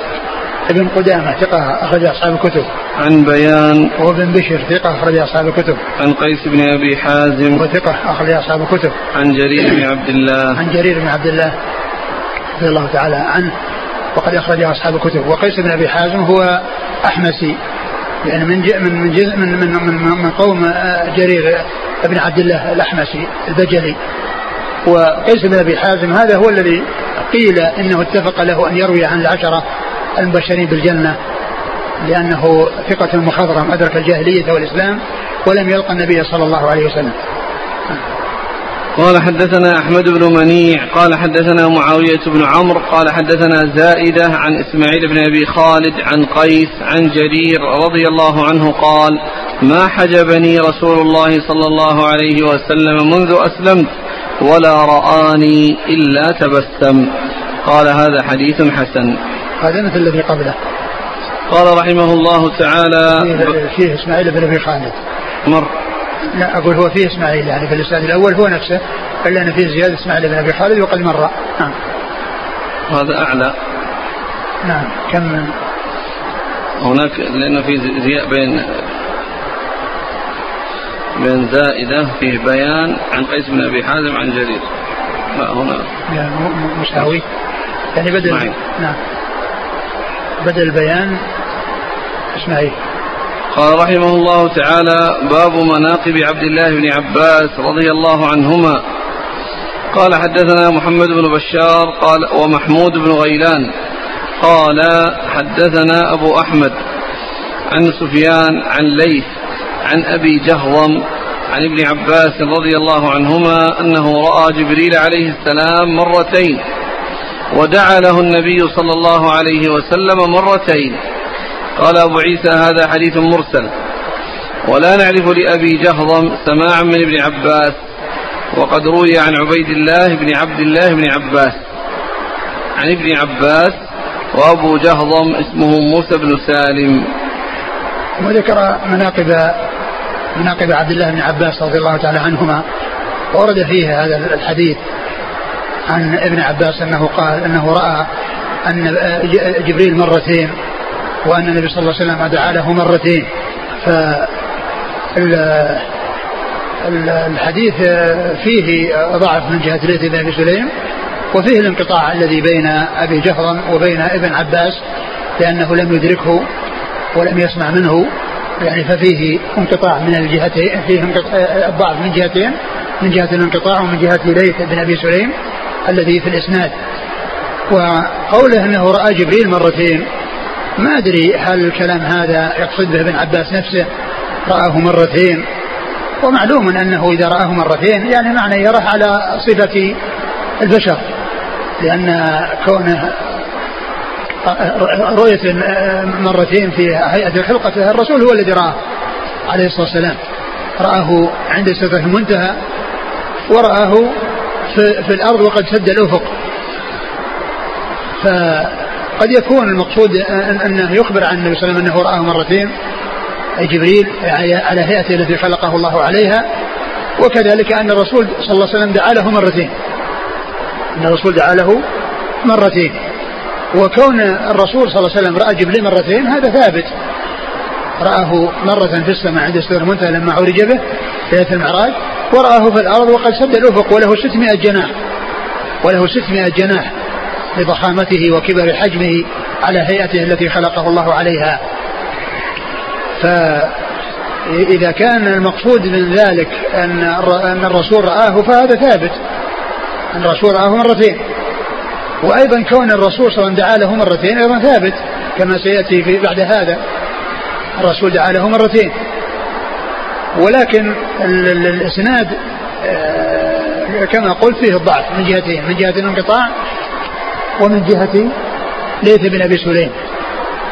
ابن قدامة ثقة أخرج أصحاب الكتب. عن بيان. وابن بشر ثقة أخرج أصحاب الكتب. عن قيس بن أبي حازم. وثقة أخرج أصحاب الكتب. عن جرير بن عبد الله. عن جرير بن عبد الله رضي الله تعالى عنه. وقد أخرج أصحاب الكتب. وقيس بن أبي حازم هو أحمسي. يعني من من من من من, من, من قوم جرير بن عبد الله الأحمسي البجلي. وقيس بن أبي حازم هذا هو الذي قيل إنه اتفق له أن يروي عن العشرة المبشرين بالجنة لأنه ثقة مخضرم أدرك الجاهلية والإسلام ولم يلقى النبي صلى الله عليه وسلم. قال حدثنا أحمد بن منيع قال حدثنا معاوية بن عمرو قال حدثنا زائدة عن إسماعيل بن أبي خالد عن قيس عن جرير رضي الله عنه قال ما حجبني رسول الله صلى الله عليه وسلم منذ أسلمت ولا رآني إلا تبسم. قال هذا حديث حسن. هذا مثل الذي قبله. قال رحمه الله تعالى فيه, فيه إسماعيل بن أبي خالد. مر. لا أقول هو فيه إسماعيل يعني في الإسناد الأول هو نفسه إلا أن فيه زياده إسماعيل بن أبي خالد وقد مر. نعم. هذا أعلى. نعم. كم؟ هناك لأن في زياء بين بين زائدة فيه بيان عن قيس بن أبي حازم عن جرير. لا هنا. يعني مساوي يعني بدل معي. نعم. بدل البيان إسماعيل. قال رحمه الله تعالى باب مناقب عبد الله بن عباس رضي الله عنهما. قال حدثنا محمد بن بشار قال ومحمود بن غيلان. قال حدثنا أبو أحمد عن سفيان عن ليث عن أبي جهضم عن ابن عباس رضي الله عنهما أنه رأى جبريل عليه السلام مرتين ودعا له النبي صلى الله عليه وسلم مرتين. قال أبو عيسى هذا حديث مرسل. ولا نعرف لأبي جهضم سماعا من ابن عباس وقد روي عن عبيد الله بن عبد الله بن عباس. عن ابن عباس وأبو جهضم اسمه موسى بن سالم. وذكر مناقب مناقب عبد الله بن عباس رضي الله تعالى عنهما ورد فيه هذا الحديث عن ابن عباس أنه قال أنه رأى أن جبريل مرتين وأن النبي صلى الله عليه وسلم دعا له مرتين. ف الحديث فيه ضعف من جهة ليث بن أبي سليم وفيه الانقطاع الذي بين أبي جهرم وبين ابن عباس لأنه لم يدركه ولم يسمع منه. يعني ففيه انقطاع من الجهتين فيه الضعف من جهتين من جهة الانقطاع ومن جهة ليث بن أبي سليم الذي في الإسناد. وقوله أنه رأى جبريل مرتين ما أدري هل الكلام هذا يقصد به ابن عباس نفسه رآه مرتين. ومعلوم أنه إذا رآه مرتين يعني معنى يراه على صفة البشر لأن كونه رؤية مرتين في هيئة خلقته الرسول هو الذي رآه عليه الصلاة والسلام. رآه عند سدرة المنتهى ورآه في, في الأرض وقد سد الأفق. فقد يكون المقصود أنه يخبر عن النبي صلى الله عليه وسلم أنه رآه مرتين أي جبريل على هيئته التي خلقه الله عليها وكذلك أن الرسول صلى الله عليه وسلم دعا له مرتين. أن الرسول دعا له مرتين. وكون الرسول صلى الله عليه وسلم رأى جبريل مرتين هذا ثابت. رآه مرة في السماء عند سدر المنتهى لما عرج به ليلة المعراج ورآه في الأرض وقد سد الأفق وله 600 جناح. وله 600 جناح. لضخامته وكبر حجمه على هيئته التي خلقه الله عليها. فإذا كان المقصود من ذلك أن أن الرسول رآه فهذا ثابت. أن الرسول رآه مرتين. وأيضا كون الرسول صلى الله عليه وسلم دعا له مرتين أيضا ثابت كما سيأتي في بعد هذا. الرسول دعا له مرتين. ولكن الإسناد آه، كما قلت فيه الضعف من جهتين من جهة الانقطاع ومن جهة ليث بن أبي سليم.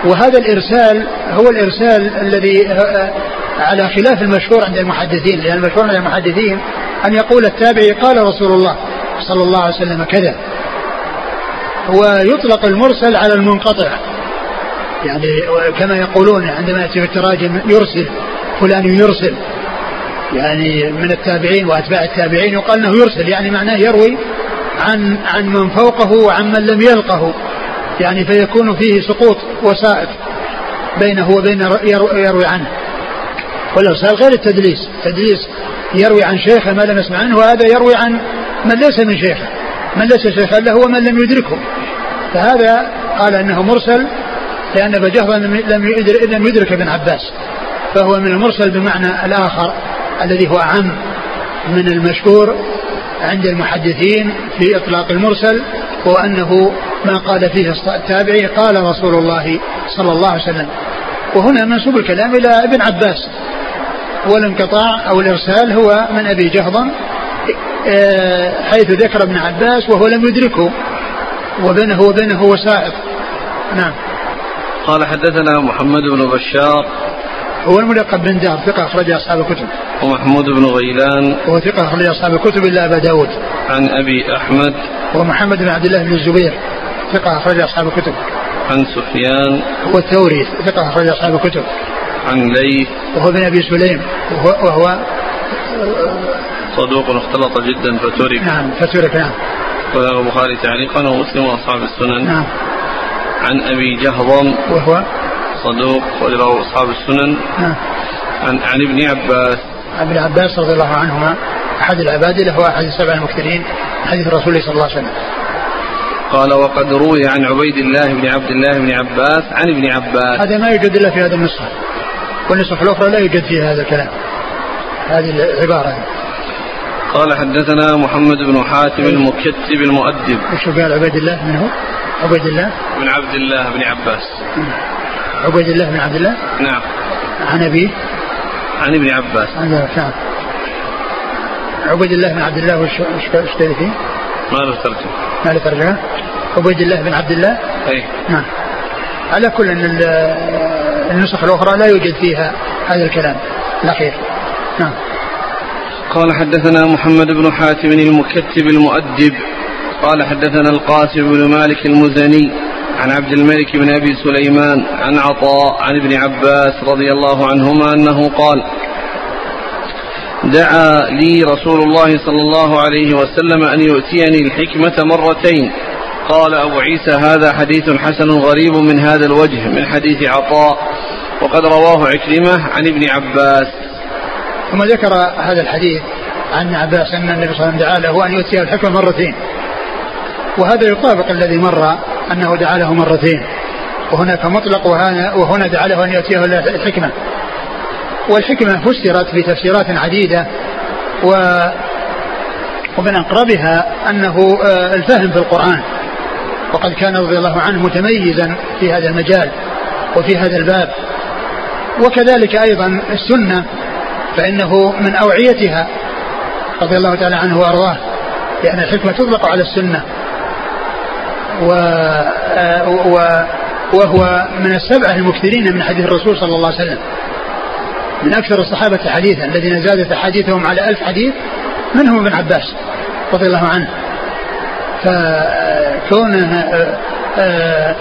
وهذا الإرسال هو الإرسال الذي آه، على خلاف المشهور عند المحدثين لأن المشهور عند المحدثين أن يقول التابعي قال رسول الله صلى الله عليه وسلم كذا. ويطلق المرسل على المنقطع. يعني كما يقولون عندما يأتي في التراجم يرسل فلان يرسل. يعني من التابعين وأتباع التابعين يقال إنه يرسل يعني معناه يروي عن عن من فوقه وعن من لم يلقه. يعني فيكون فيه سقوط وسائط بينه وبين يروي عنه. والارسال غير التدليس. التدليس يروي عن شيخه ما لم يسمع عنه وهذا يروي عن من ليس من شيخه. من ليس شيخا له ومن لم يدركه. فهذا قال أنه مرسل لأن ابا لم لم يدرك ابن عباس. فهو من المرسل بمعنى الآخر الذي هو اعم من المشهور عند المحدثين في إطلاق المرسل وأنه ما قال فيه التابعي قال رسول الله صلى الله عليه وسلم. وهنا منسوب الكلام إلى ابن عباس. والانقطاع أو الإرسال هو من أبي جهضم آه، حيث ذكر ابن عباس وهو لم يدركه. وبينه وبينه وسائط نعم. قال حدثنا محمد بن بشار هو الملقب بن دار ثقة أخرج أصحاب الكتب. ومحمود بن غيلان. هو ثقة أخرج أصحاب الكتب إلا أبا داود. عن أبي أحمد. ومحمد بن عبد الله بن الزبير ثقة أخرج أصحاب الكتب. عن سفيان. هو الثوري ثقة أخرج أصحاب الكتب. عن ليث. وهو بن أبي سليم وهو, وهو صدوق اختلط جدا فترك. نعم فترك نعم. وله البخاري تعليقا ومسلم وأصحاب السنن. نعم. عن أبي جهضم. وهو صدوق وله أصحاب السنن. نعم. عن عن ابن عباس. عن ابن عباس رضي الله عنهما أحد العباد له أحد السبع المكثرين حديث الرسول صلى الله عليه وسلم. قال وقد روي عن عبيد الله بن عبد الله بن عباس عن ابن عباس. هذا ما يوجد إلا في هذا النسخة. والنسخ الأخرى لا يوجد فيها هذا الكلام. هذه العبارة. قال حدثنا محمد بن حاتم المكتب المؤدب. وش قال عبيد الله؟ من هو؟ عبيد الله. بن عبد الله بن عباس. عبيد الله بن عبد الله؟ نعم. عن أبيه؟ عن ابن عباس. نعم عبيد الله بن عبد الله وش وش فيه؟ ما له ترجمة. ما له ترجمة؟ عبيد الله بن عبد الله؟ اي نعم. على كل إن النسخ الأخرى لا يوجد فيها هذا الكلام. الأخير. نعم. قال حدثنا محمد بن حاتم المكتب المؤدب. قال حدثنا القاسم بن مالك المزني. عن عبد الملك بن أبي سليمان عن عطاء عن ابن عباس رضي الله عنهما أنه قال دعا لي رسول الله صلى الله عليه وسلم أن يؤتيني الحكمة مرتين. قال أبو عيسى هذا حديث حسن غريب من هذا الوجه من حديث عطاء وقد رواه عكرمة عن ابن عباس. ثم ذكر هذا الحديث عن عباس أن النبي صلى الله عليه وسلم دعا له أن يؤتيه الحكمة مرتين وهذا يطابق الذي مر أنه دعا له مرتين. وهناك مطلق وهنا, وهنا دعا له أن يؤتيه الحكمة. والحكمة فسرت بتفسيرات عديدة و ومن أقربها أنه آه، الفهم في القرآن. وقد كان رضي الله عنه متميزا في هذا المجال وفي هذا الباب. وكذلك أيضا السنة فإنه من أوعيتها رضي الله تعالى عنه وأرضاه لأن الحكمة تطلق على السنة. و, آه، وهو من السبعة المكثرين من حديث الرسول صلى الله عليه وسلم. من أكثر الصحابة حديثا الذين زادت أحاديثهم على ألف حديث منهم ابن عباس رضي الله عنه. فكونه آه،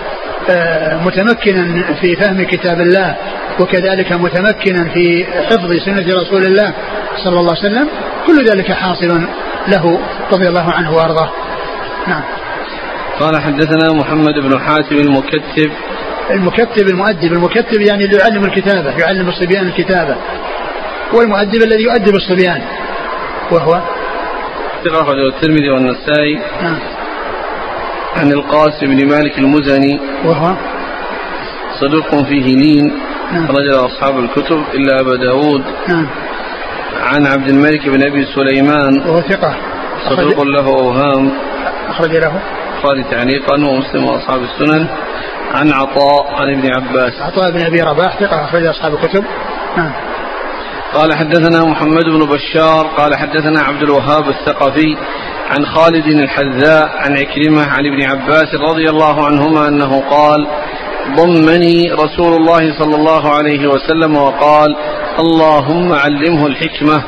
آه، متمكنا في فهم كتاب الله وكذلك متمكنا في حفظ سنة رسول الله صلى الله عليه وسلم كل ذلك حاصل له رضي الله عنه وأرضاه. نعم. قال حدثنا محمد بن حاتم المكتب. المكتب المؤدب. المكتب يعني اللي يعلم الكتابة يعلم الصبيان الكتابة. والمؤدب الذي يؤدب الصبيان. وهو؟ ثقة أخرجه الترمذي والنسائي. نعم. عن القاسم بن مالك المزني. وهو؟ صدوق فيه لين. نعم. رجل أصحاب الكتب إلا أبا داود. نعم. عن عبد الملك بن أبي سليمان. وهو ثقة. صدوق له أوهام. أخرج له. البخاري تعليقا ومسلم وأصحاب السنن. عن عطاء عن ابن عباس. عطاء بن أبي رباح ثقة أخرج أصحاب الكتب. نعم. قال حدثنا محمد بن بشار قال حدثنا عبد الوهاب الثقفي عن خالد الحذاء عن عكرمة عن ابن عباس رضي الله عنهما أنه قال ضمني رسول الله صلى الله عليه وسلم وقال اللهم علمه الحكمة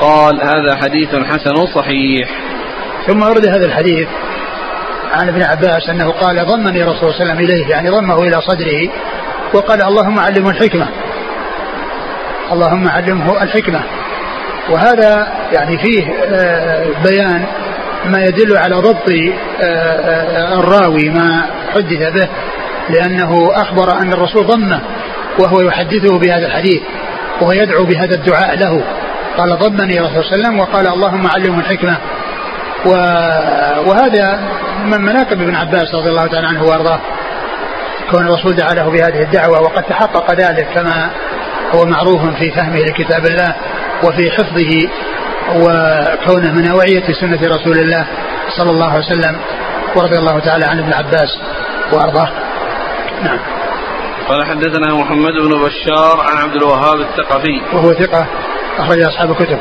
قال هذا حديث حسن صحيح ثم ورد هذا الحديث عن ابن عباس أنه قال ضمني رسول صلى الله عليه وسلم إليه يعني ضمه إلى صدره وقال اللهم علمه الحكمة. اللهم علمه الحكمة. وهذا يعني فيه آه، بيان ما يدل على ضبط آه، آه، الراوي ما حدث به لأنه أخبر أن الرسول ضمه وهو يحدثه بهذا الحديث وهو يدعو بهذا الدعاء له. قال ضمني رسول الله صلى الله عليه وسلم وقال اللهم علمه الحكمة. وهذا من مناقب ابن عباس رضي الله تعالى عنه وأرضاه كون الرسول دعا له بهذه الدعوة وقد تحقق ذلك كما هو معروف في فهمه لكتاب الله وفي حفظه وكونه من اوعيه سنة رسول الله صلى الله عليه وسلم ورضي الله تعالى عن ابن عباس وأرضاه. نعم. قال حدثنا محمد بن بشار عن عبد الوهاب الثقفي وهو ثقة أخرج أصحاب الكتب.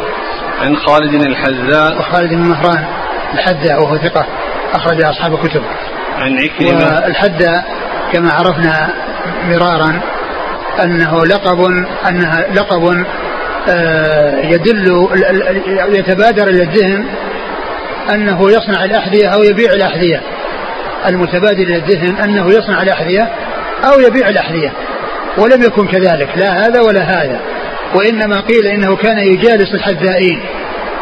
عن خالد الحذاء وخالد بن مهران الحذاء وهو ثقة أخرج أصحاب الكتب. عن عكرمة. والحدة كما عرفنا مرارا أنه لقب أنها لقب آه، يدل يتبادر إلى الذهن أنه يصنع الأحذية أو يبيع الأحذية. المتبادر إلى الذهن أنه يصنع الأحذية أو يبيع الأحذية. ولم يكن كذلك لا هذا ولا هذا. وإنما قيل إنه كان يجالس الحذائين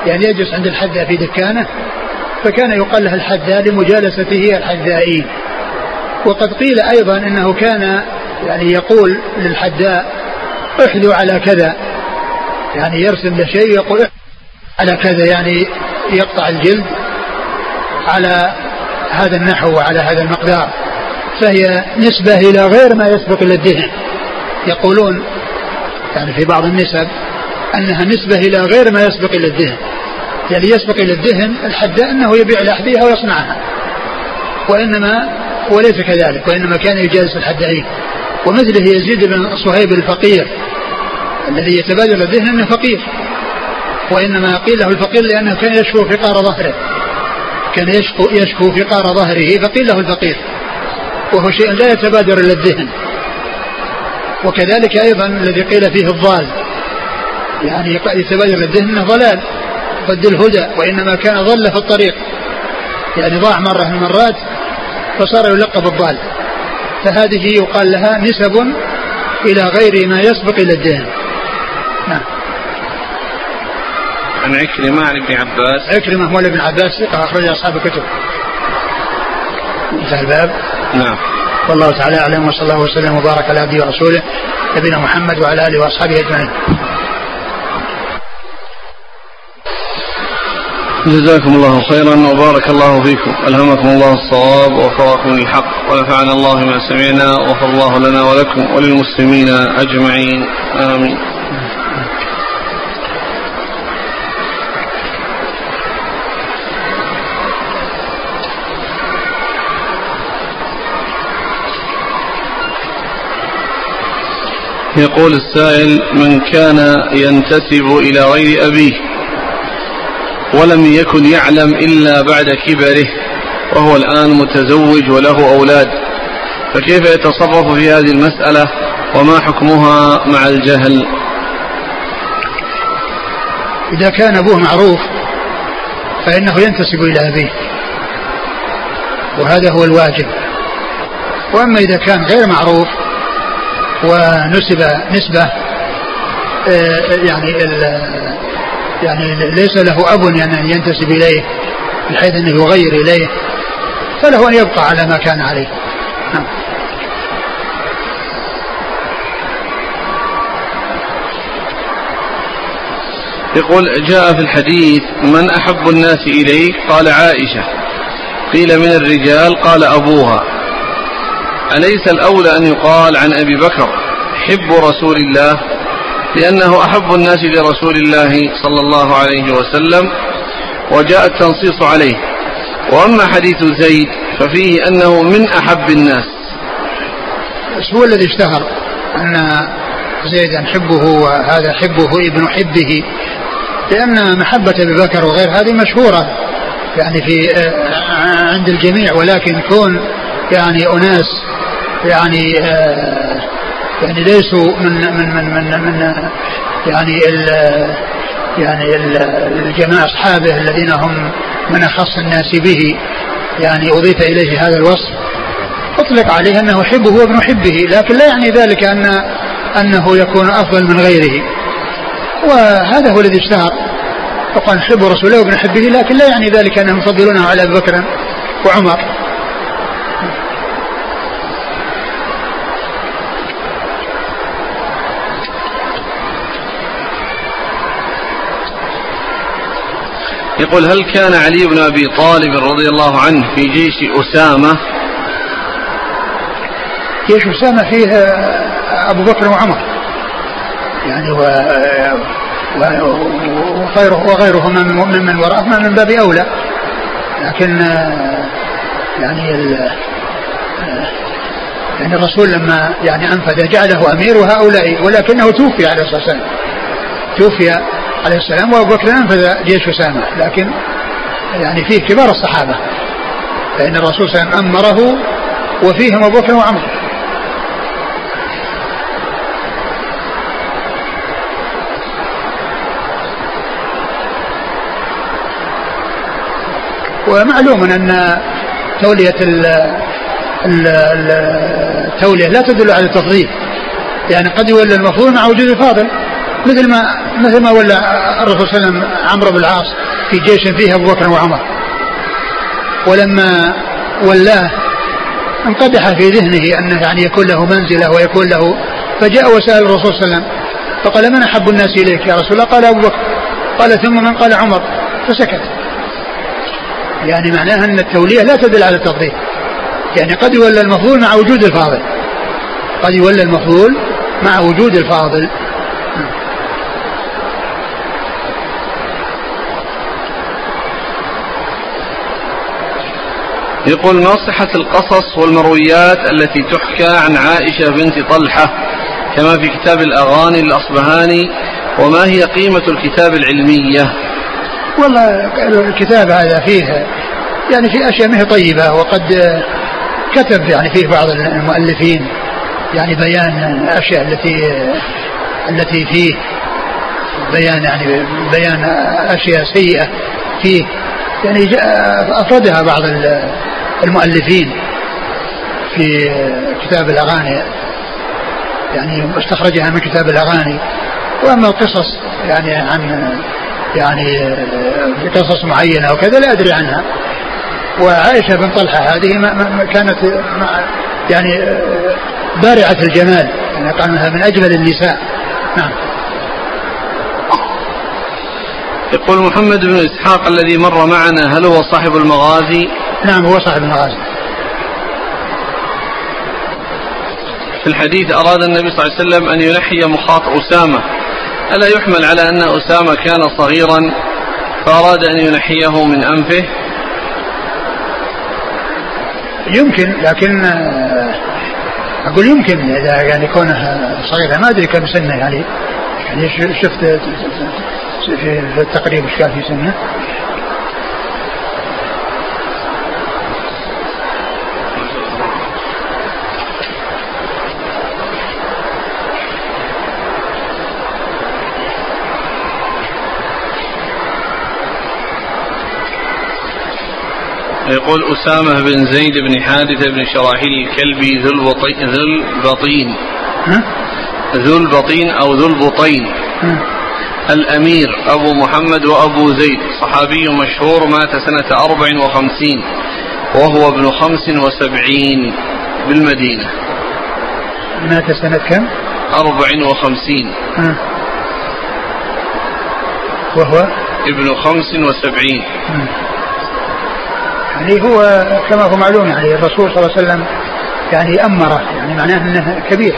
يعني يجلس عند الحذاء في دكانه فكان يقال له الحذاء لمجالسته الحذائين وقد قيل أيضا أنه كان يعني يقول للحذاء احذو على كذا. يعني يرسم له شيء ويقول على كذا. يعني يقطع الجلد على هذا النحو وعلى هذا المقدار. فهي نسبة إلى غير ما يسبق إلى الدهن يقولون يعني في بعض النسب أنها نسبة إلى غير ما يسبق إلى الدهن يعني يسبق إلى الدهن الحداء أنه يبيع الأحذية ويصنعها. وإنما وليس كذلك وإنما كان يجالس الحدائين ومثله يزيد بن صهيب الفقير الذي يتبادل الذهن أنه فقير. وإنما قيل له الفقير لأنه كان يشكو فقار ظهره. كان يشكو, يشكو فقار ظهره فقيل له الفقير. وهو شيء لا يتبادر إلى الذهن. وكذلك أيضا الذي قيل فيه الضال. يعني يتبادر الذهن أنه ضلال. ضد الهدى وإنما كان ضل في الطريق. يعني ضاع مرة من المرات فصار يلقب الضال. فهذه يقال لها نسب إلى غير ما يسبق إلى الدين. نعم. عن عكرمة عن ابن عباس. عكرمة مولى ابن عباس ثقة أخرج أصحاب الكتب. انتهى الباب. نعم. والله تعالى أعلم وصلى الله وسلم وبارك على عبده ورسوله نبينا محمد وعلى آله وأصحابه أجمعين. جزاكم الله خيرا وبارك الله فيكم. ألهمكم الله الصواب ووفقكم للحق. ونفعنا الله ما سمعنا وغفر الله لنا ولكم وللمسلمين أجمعين. آمين. يقول السائل من كان ينتسب إلى غير أبيه؟ ولم يكن يعلم إلا بعد كبره وهو الآن متزوج وله أولاد. فكيف يتصرف في هذه المسألة؟ وما حكمها مع الجهل؟ إذا كان أبوه معروف فإنه ينتسب إلى أبيه. وهذا هو الواجب. وأما إذا كان غير معروف ونسب نسبة آه، يعني يعني ليس له أب يعني ينتسب إليه بحيث أنه يغير إليه فله أن يبقى على ما كان عليه. نعم. يقول جاء في الحديث من أحب الناس إليك؟ قال عائشة. قيل من الرجال؟ قال أبوها. أليس الأولى أن يقال عن أبي بكر حب رسول الله؟ لأنه أحب الناس لرسول الله صلى الله عليه وسلم وجاء التنصيص عليه. وأما حديث زيد ففيه أنه من أحب الناس. هو الذي اشتهر أن زيدا حبه وهذا حبه ابن حبه لأن محبة أبي بكر وغير هذه مشهورة يعني في آه، عند الجميع ولكن كون يعني أناس يعني آه يعني ليسوا من من من من, من يعني ال يعني الجماعة أصحابه الذين هم من أخص الناس به. يعني أضيف إليه هذا الوصف. أطلق عليه أنه حبه وابن حبه لكن لا يعني ذلك أن أنه يكون أفضل من غيره. وهذا هو الذي اشتهر. وقال حب رسوله وابن حبه لكن لا يعني ذلك أنهم يفضلونه على أبي بكر وعمر. يقول هل كان علي بن أبي طالب رضي الله عنه في جيش أسامة؟ جيش أسامة فيه أبو بكر وعمر. يعني و وغيره وغيره من من وراءهما من باب أولى. لكن يعني ال يعني الرسول لما يعني أنفذ جعله أمير وهؤلاء ولكنه توفي عليه الصلاة والسلام. توفي عليه السلام وابو بكر انفذ جيش أسامة. لكن يعني فيه كبار الصحابة. فإن الرسول صلى الله عليه وسلم أمره وفيهم أبو بكر وعمر. ومعلوم أن تولية التوليه لا تدل على التفضيل. يعني قد يولى المفضول مع وجود الفاضل. مثل ما مثل ما ولى الرسول صلى الله عليه وسلم عمرو بن العاص في جيش فيه أبو بكر وعمر. ولما ولاه انقدح في ذهنه انه يعني يكون له منزلة ويكون له فجاء وسأل الرسول صلى الله عليه وسلم فقال من أحب الناس إليك يا رسول الله؟ قال أبو بكر. قال ثم من؟ قال عمر. فسكت. يعني معناها أن التولية لا تدل على التفضيل. يعني قد يولى المفضول مع وجود الفاضل. قد يولى المفضول مع وجود الفاضل. يقول ما صحة القصص والمرويات التي تحكى عن عائشة بنت طلحة كما في كتاب الأغاني الأصبهاني وما هي قيمة الكتاب العلمية؟ والله الكتاب هذا فيه يعني في أشياء منه طيبة وقد كتب يعني فيه بعض المؤلفين يعني بيان الأشياء التي التي فيه بيان يعني بيان أشياء سيئة فيه. يعني أفردها بعض المؤلفين في كتاب الأغاني يعني استخرجها من كتاب الأغاني. وأما القصص يعني عن يعني قصص معينة وكذا لا أدري عنها. وعائشة بن طلحة هذه ما كانت يعني بارعة الجمال يعني قالوا من أجمل النساء. نعم. يقول محمد بن إسحاق الذي مر معنا هل هو صاحب المغازي؟ نعم هو صاحب المغازي. في الحديث أراد النبي صلى الله عليه وسلم أن ينحي مخاط أسامة. ألا يحمل على أن أسامة كان صغيرا فأراد أن ينحيه من أنفه؟ يمكن لكن آه، أقول يمكن إذا يعني كونه صغير ما أدري كم سنة يعني يعني شفت في التقريب إيش كان في سنه. يقول أسامة بن زيد بن حارثة بن شراحيل الكلبي ذو البطين ذو البطين. ذو البطين أو ذو البطين. الأمير أبو محمد وأبو زيد. صحابي مشهور مات سنة أربع وخمسين وهو ابن خمس وسبعين بالمدينة. مات سنة كم؟ أربع وخمسين. وهو؟ ابن خمس وسبعين. يعني هو كما هو معلوم يعني الرسول صلى الله عليه وسلم يعني أمره يعني معناه أنه كبير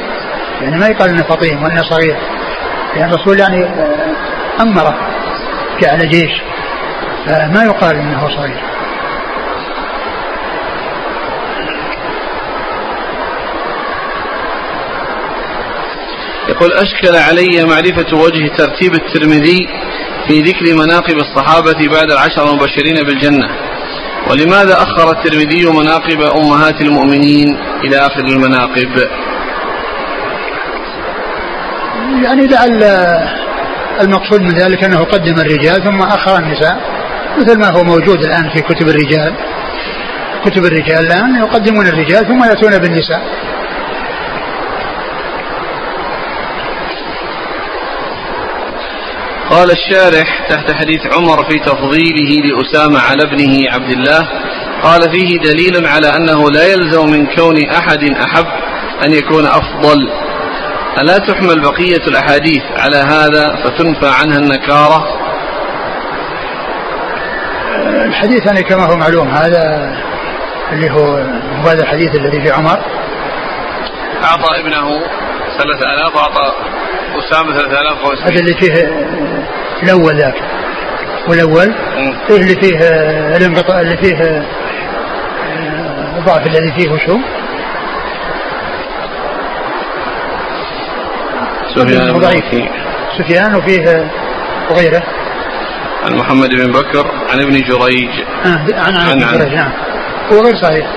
يعني ما يقال أنه فطيم وأنه صغير. يعني الرسول يعني أمره جعل جيش فما يقال أنه صغير. يقول أشكل علي معرفة وجه ترتيب الترمذي في ذكر مناقب الصحابة بعد العشر المبشرين بالجنة. ولماذا أخر الترمذي مناقب أمهات المؤمنين إلى آخر المناقب؟ يعني لعل المقصود من ذلك أنه قدم الرجال ثم أخر النساء مثل ما هو موجود الآن في كتب الرجال. كتب الرجال الآن يقدمون الرجال ثم يأتون بالنساء. قال الشارح تحت حديث عمر في تفضيله لأسامة على ابنه عبد الله قال فيه دليل على أنه لا يلزم من كون أحد أحب أن يكون أفضل. ألا تحمل بقية الأحاديث على هذا فتنفى عنها النكارة؟ الحديث يعني كما هو معلوم هذا اللي هو هذا الحديث الذي في عمر. أعطى ابنه ثلاثة آلاف وأعطى أسامة ثلاثة آلاف هذا اللي فيه الأول ذاك. والأول؟ فيه اللي فيه الانقطاع اللي فيه الضعف الذي فيه وشو؟ سفيان ضعيف سفيان وفيه وغيره. عن محمد بن بكر عن ابن جريج. آه عن عن, عن, جريج نعم. هو غير صحيح.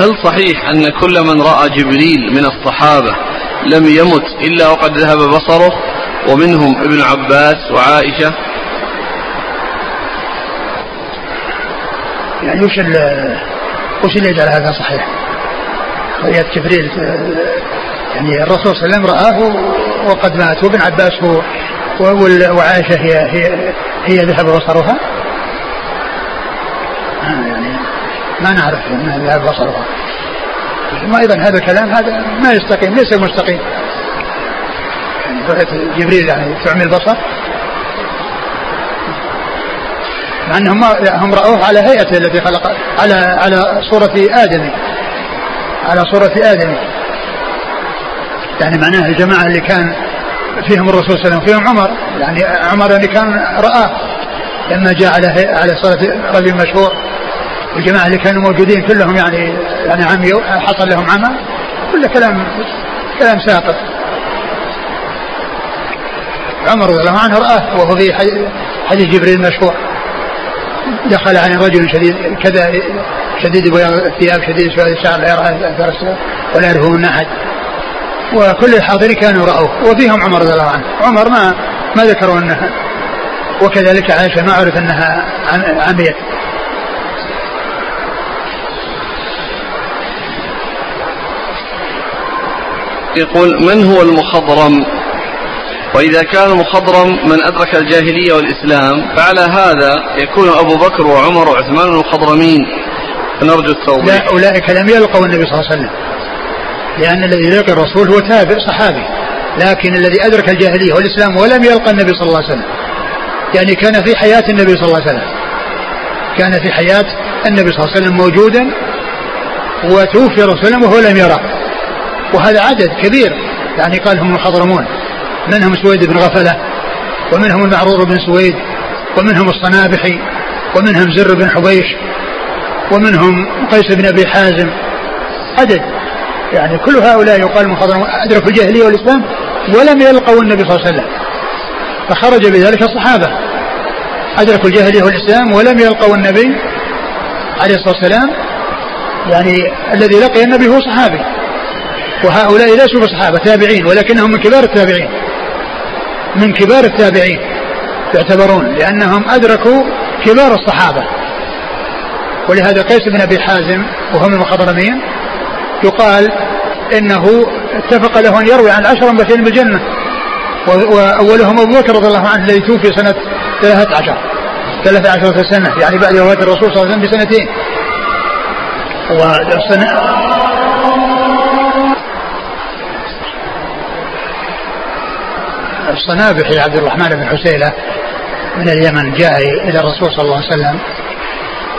هل صحيح أن كل من رأى جبريل من الصحابة لم يمت إلا وقد ذهب بصره ومنهم ابن عباس وعائشة يعني وش وش اللي يجعل هذا صحيح؟ رؤية جبريل يعني الرسول صلى الله عليه وسلم رآه وقد مات وابن عباس هو وعائشة هي هي هي ذهب بصرها آه، يعني ما نعرف انها ذهب بصرها ثم أيضا هذا الكلام هذا ما يستقيم ليس مستقيم. يعني رؤية جبريل يعني تعمي البصر. مع انهم هم رأوه على هيئته التي خلق على على صورة آدم. على صورة آدم. يعني معناه الجماعة اللي كان فيهم الرسول صلى الله عليه وسلم فيهم عمر. يعني عمر اللي كان رآه. لما جاء على على صورة رجل مشهور والجماعة اللي كانوا موجودين كلهم يعني يعني عمي حصل لهم عمى كل كلام كلام ساقط. عمر رضي الله عنه رآه وهو في حديث جبريل المشهور دخل على رجل شديد كذا شديد بياض الثياب شديد سواد الشعر لا يرى اثر ولا يعرفه من أحد. وكل الحاضرين كانوا رأوه وفيهم عمر رضي الله عنه. عمر ما ما ذكروا أنها وكذلك عائشة ما عرف أنها عميت يقول من هو المخضرم؟ وإذا كان مخضرم من أدرك الجاهلية والإسلام فعلى هذا يكون أبو بكر وعمر وعثمان المخضرمين. نرجو التوضيح. لا أولئك لم يلقوا النبي صلى الله عليه وسلم. لأن الذي يلقى الرسول هو تابع صحابي. لكن الذي أدرك الجاهلية والإسلام ولم يلقى النبي صلى الله عليه وسلم. يعني كان في حياة النبي صلى الله عليه وسلم. كان في حياة النبي صلى الله عليه وسلم موجودا وتوفي رسول وهو لم يره. وهذا عدد كبير. يعني قال هم الحضرمون منهم سويد بن غفلة ومنهم المعرور بن سويد ومنهم الصنابحي ومنهم زر بن حبيش ومنهم قيس بن أبي حازم. عدد. يعني كل هؤلاء يقال من حضرمون أدركوا الجاهلية والإسلام ولم يلقوا النبي صلى الله عليه وسلم. فخرج بذلك الصحابة. أدركوا الجاهلية والإسلام ولم يلقوا النبي عليه الصلاة والسلام. يعني الذي لقي النبي هو صحابي. وهؤلاء ليسوا بصحابه تابعين ولكنهم من كبار التابعين. من كبار التابعين يعتبرون لأنهم أدركوا كبار الصحابة. ولهذا قيس بن أبي حازم وهو من المخضرمين يقال إنه اتفق له أن يروي عن العشره المبشرين بالجنه وأولهم أبو بكر رضي الله عنه الذي توفي سنة 13 13 سنة يعني بعد وفاة الرسول صلى الله عليه وسلم بسنتين. الصنابحي عبد الرحمن بن حسيلة من اليمن جاء إلى الرسول صلى الله عليه وسلم.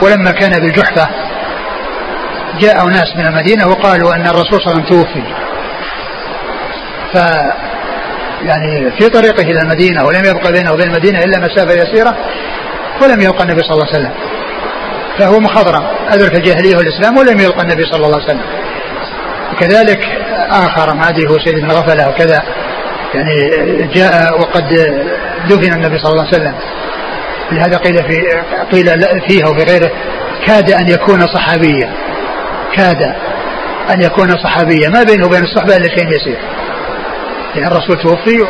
ولما كان بالجحفة جاء ناس من المدينة وقالوا أن الرسول صلى الله عليه وسلم توفي. ف يعني في طريقه إلى المدينة ولم يبقى بينه وبين المدينة إلا مسافة يسيرة ولم يلقى النبي صلى الله عليه وسلم. فهو مخضرم. أدرك الجاهلية والإسلام ولم يلقى النبي صلى الله عليه وسلم. كذلك آخر معدي هو سيد غفلة وكذا. يعني جاء وقد دفن النبي صلى الله عليه وسلم. لهذا قيل في قيل فيها وفي غيره كاد أن يكون صحابيا. كاد أن يكون صحابيا. ما بينه وبين الصحبه إلا شيء يسير. لأن الرسول توفي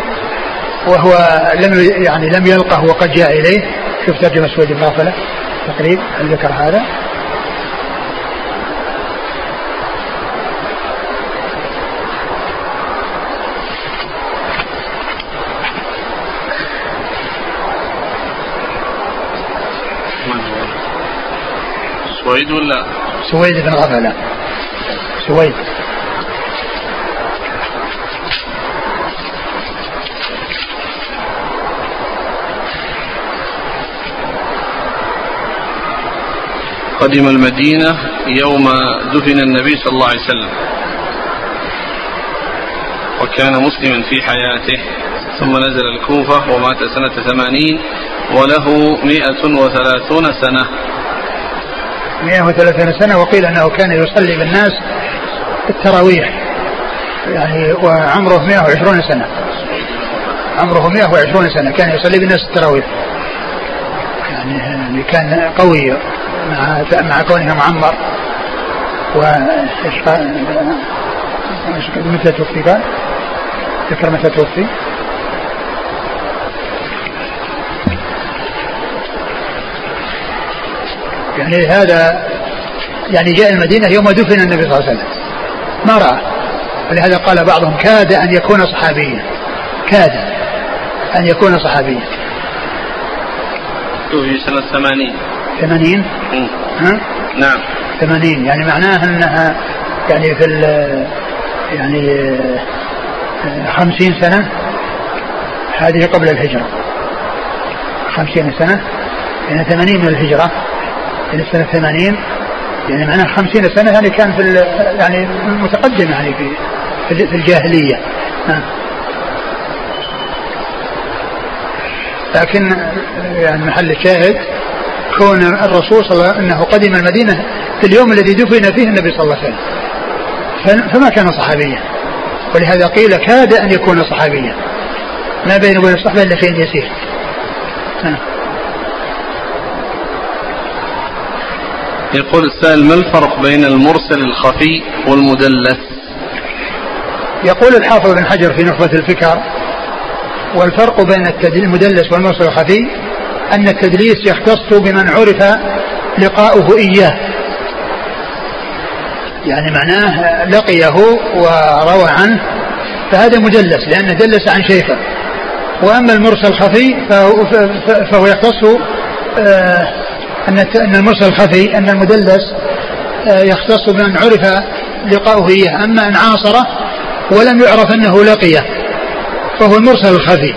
وهو لم يعني لم يلقه وقد جاء إليه. شوف ترجمة سويد بن غفله تقريب هل ذكر هذا؟ سويد ولا؟ سويد بن غفلة. سويد. قدم المدينة يوم دفن النبي صلى الله عليه وسلم. وكان مسلما في حياته. ثم نزل الكوفة ومات سنة ثمانين وله مئة وثلاثون سنة. 130 سنة وقيل أنه كان يصلي بالناس التراويح يعني وعمره 120 سنة عمره 120 سنة كان يصلي بالناس التراويح يعني, يعني كان قوي مع مع كونه معمر و متى توفي قال؟ ذكر متى توفي؟ يعني هذا يعني جاء المدينة يوم دفن النبي صلى الله عليه وسلم. ما رأى. ولهذا قال بعضهم كاد أن يكون صحابيا. كاد أن يكون صحابيا. توفي سنة ثمانين. ثمانين؟ ها؟ نعم. ثمانين. يعني معناه أنها يعني في يعني خمسين سنة. هذه قبل الهجرة. خمسين سنة. يعني ثمانين من الهجرة. يعني سنة 80 يعني معناه 50 سنة يعني كان في يعني متقدم يعني في في الجاهلية. لكن يعني محل الشاهد كون الرسول صلى الله عليه وسلم أنه قدم المدينة في اليوم الذي دفن فيه النبي صلى الله عليه وسلم. فما كان صحابيا. ولهذا قيل كاد أن يكون صحابيا. ما بينه وبين الصحبه إلا شيء يسير. يقول السائل ما الفرق بين المرسل الخفي والمدلس؟ يقول الحافظ بن حجر في نخبة الفكر والفرق بين المدلس والمرسل الخفي أن التدليس يختص بمن عرف لقاؤه إياه. يعني معناه لقيه وروى عنه فهذا مدلس لأنه دلس عن شيخه. وأما المرسل الخفي فهو, فهو يختص آه، أن أن المرسل الخفي أن المدلس آه، يختص بمن عرف لقاؤه إياه. أما إن عاصره ولم يعرف أنه لقيه فهو المرسل الخفي.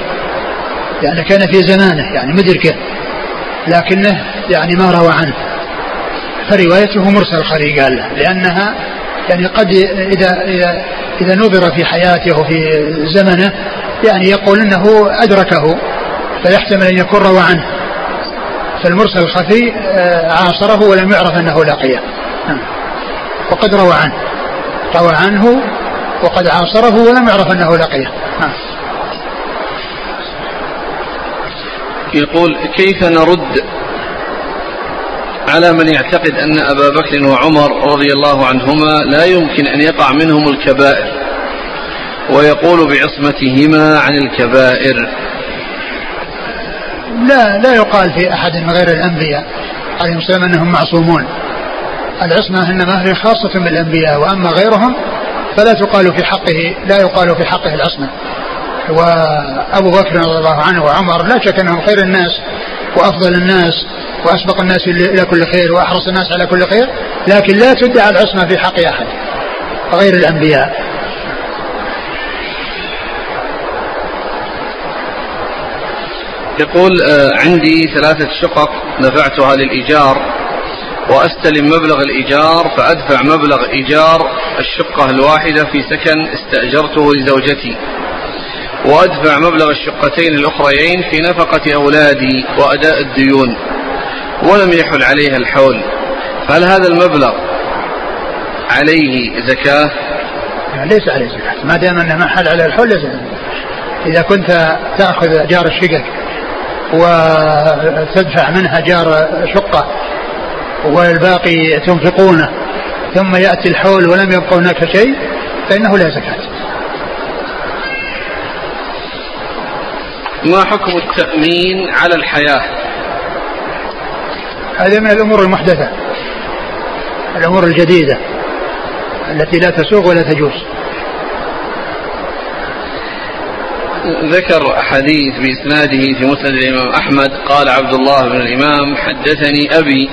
يعني كان في زمانه يعني مدركه لكنه يعني ما روى عنه. فروايته مرسل خفي قال له لأنها يعني قد إذا إذا إذا نظر في حياته وفي زمنه يعني يقول إنه أدركه فيحتمل أن يكون روى عنه. فالمرسل الخفي آه، عاصره ولم يعرف أنه لقيه نعم. وقد روى عنه. روى عنه وقد عاصره ولم يعرف أنه لقيه نعم. يقول كيف نرد على من يعتقد أن أبا بكر وعمر رضي الله عنهما لا يمكن أن يقع منهم الكبائر؟ ويقول بعصمتهما عن الكبائر. لا لا يقال في أحد من غير الأنبياء عليهم السلام أنهم معصومون. العصمة إنما هي خاصة بالأنبياء وأما غيرهم فلا تقال في حقه لا يقال في حقه العصمة. وأبو بكر رضي الله عنه وعمر لا شك أنهم خير الناس وأفضل الناس وأسبق الناس إلى كل خير وأحرص الناس على كل خير لكن لا تدعى العصمة في حق أحد غير الأنبياء. يقول آه، عندي ثلاثة شقق دفعتها للإيجار وأستلم مبلغ الإيجار فأدفع مبلغ إيجار الشقة الواحدة في سكن استأجرته لزوجتي وأدفع مبلغ الشقتين الأخريين في نفقة أولادي وأداء الديون ولم يحل عليها الحول. فهل هذا المبلغ عليه زكاة؟ ليس عليه زكاة. ما دام أنه ما حل عليه الحول ليس إذا كنت تأخذ جار الشقق وتدفع منها جار شقة والباقي تنفقونه ثم يأتي الحول ولم يبقى هناك شيء فإنه لا زكاة. ما حكم التأمين على الحياة؟ هذا من الأمور المحدثة الأمور الجديدة التي لا تسوق ولا تجوز. ذكر حديث بإسناده في مسند الإمام أحمد. قال عبد الله بن الإمام حدثني أبي.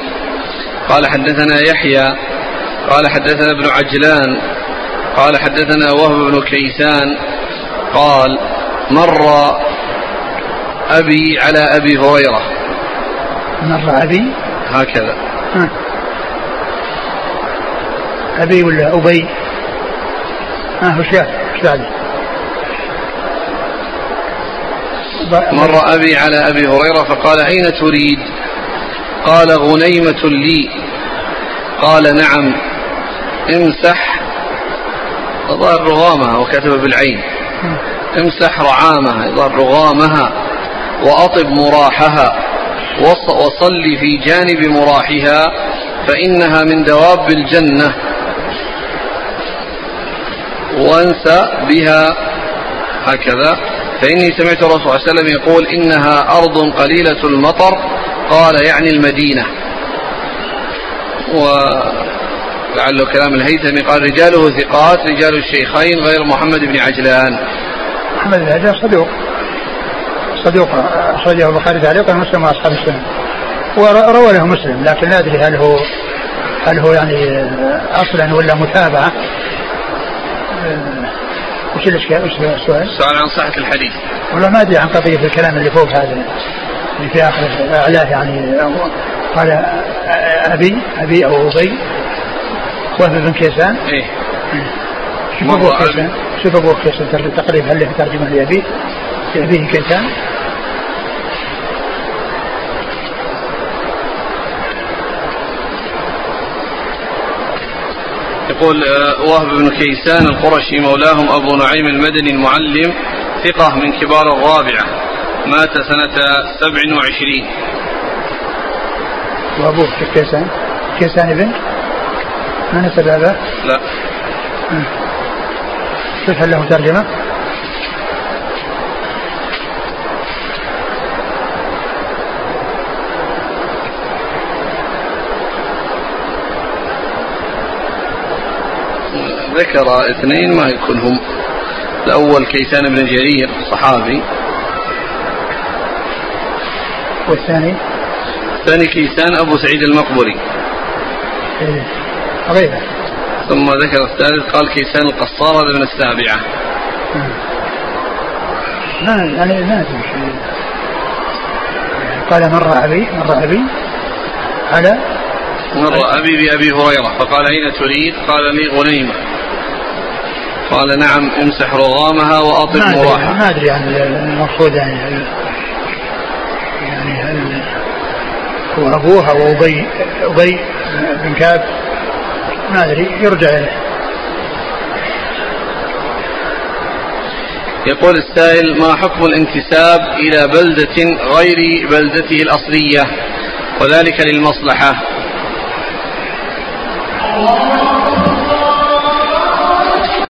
قال حدثنا يحيى. قال حدثنا ابن عجلان. قال حدثنا وهب بن كيسان. قال مر أبي على أبي هريرة. مر أبي؟ هكذا. ها. أبي ولا أبي؟ ها وش بعد مر أبي على أبي هريرة فقال أين تريد؟ قال غنيمة لي. قال نعم. امسح. ظهر رغامها وكتب بالعين. امسح رعامها ظهر رغامها. وأطب مراحها. وصل في جانب مراحها. فإنها من دواب الجنة. وانسى بها هكذا. فإني سمعت الرسول صلى الله عليه وسلم يقول إنها أرض قليلة المطر. قال يعني المدينة. ولعله كلام الهيثمي قال رجاله ثقات رجال الشيخين غير محمد بن عجلان. محمد بن عجلان صدوق. صدوق أخرجه البخاري تعليقا ومسلم وأصحاب السنة. وروى له مسلم لكن لا أدري هل هو هل هو يعني أصلا ولا متابعة. وش الإشكال؟ وش السؤال؟ السؤال عن صحة الحديث. والله ما أدري عن قضية الكلام اللي فوق هذا اللي في آخر اعلاه يعني قال أبي أبي أو أبي وهب بن كيسان. إيه. شوف أبو كيسان شوف أبو كيسان تقريبا هل له ترجمة لأبيه؟ لأبيه كيسان يقول آه، وهب بن كيسان القرشي مولاهم أبو نعيم المدني المعلم ثقة من كبار الرابعة مات سنة سبع وعشرين. وأبوه كيسان؟ كيسان ابن؟ ما نسب هذا؟ لا. كيف هل له ترجمة. ذكر اثنين ما يكون هم الأول كيسان بن جرير صحابي. والثاني؟ الثاني كيسان أبو سعيد المقبري إيه. غيره. ثم ذكر الثالث قال كيسان القصار هذا من السابعة ما يعني ما قال مر ابي مر أبي على مر أبي بأبي هريرة فقال أين تريد؟ قال لي غنيمة. قال نعم امسح رغامها وأطب مراحها ما أدري عن المقصود يعني هل يعني هل هو أبوها وابي أبي بن كعب؟ ما أدري يرجع إليه. يقول السائل ما حكم الانتساب إلى بلدة غير بلدته الأصلية؟ وذلك للمصلحة.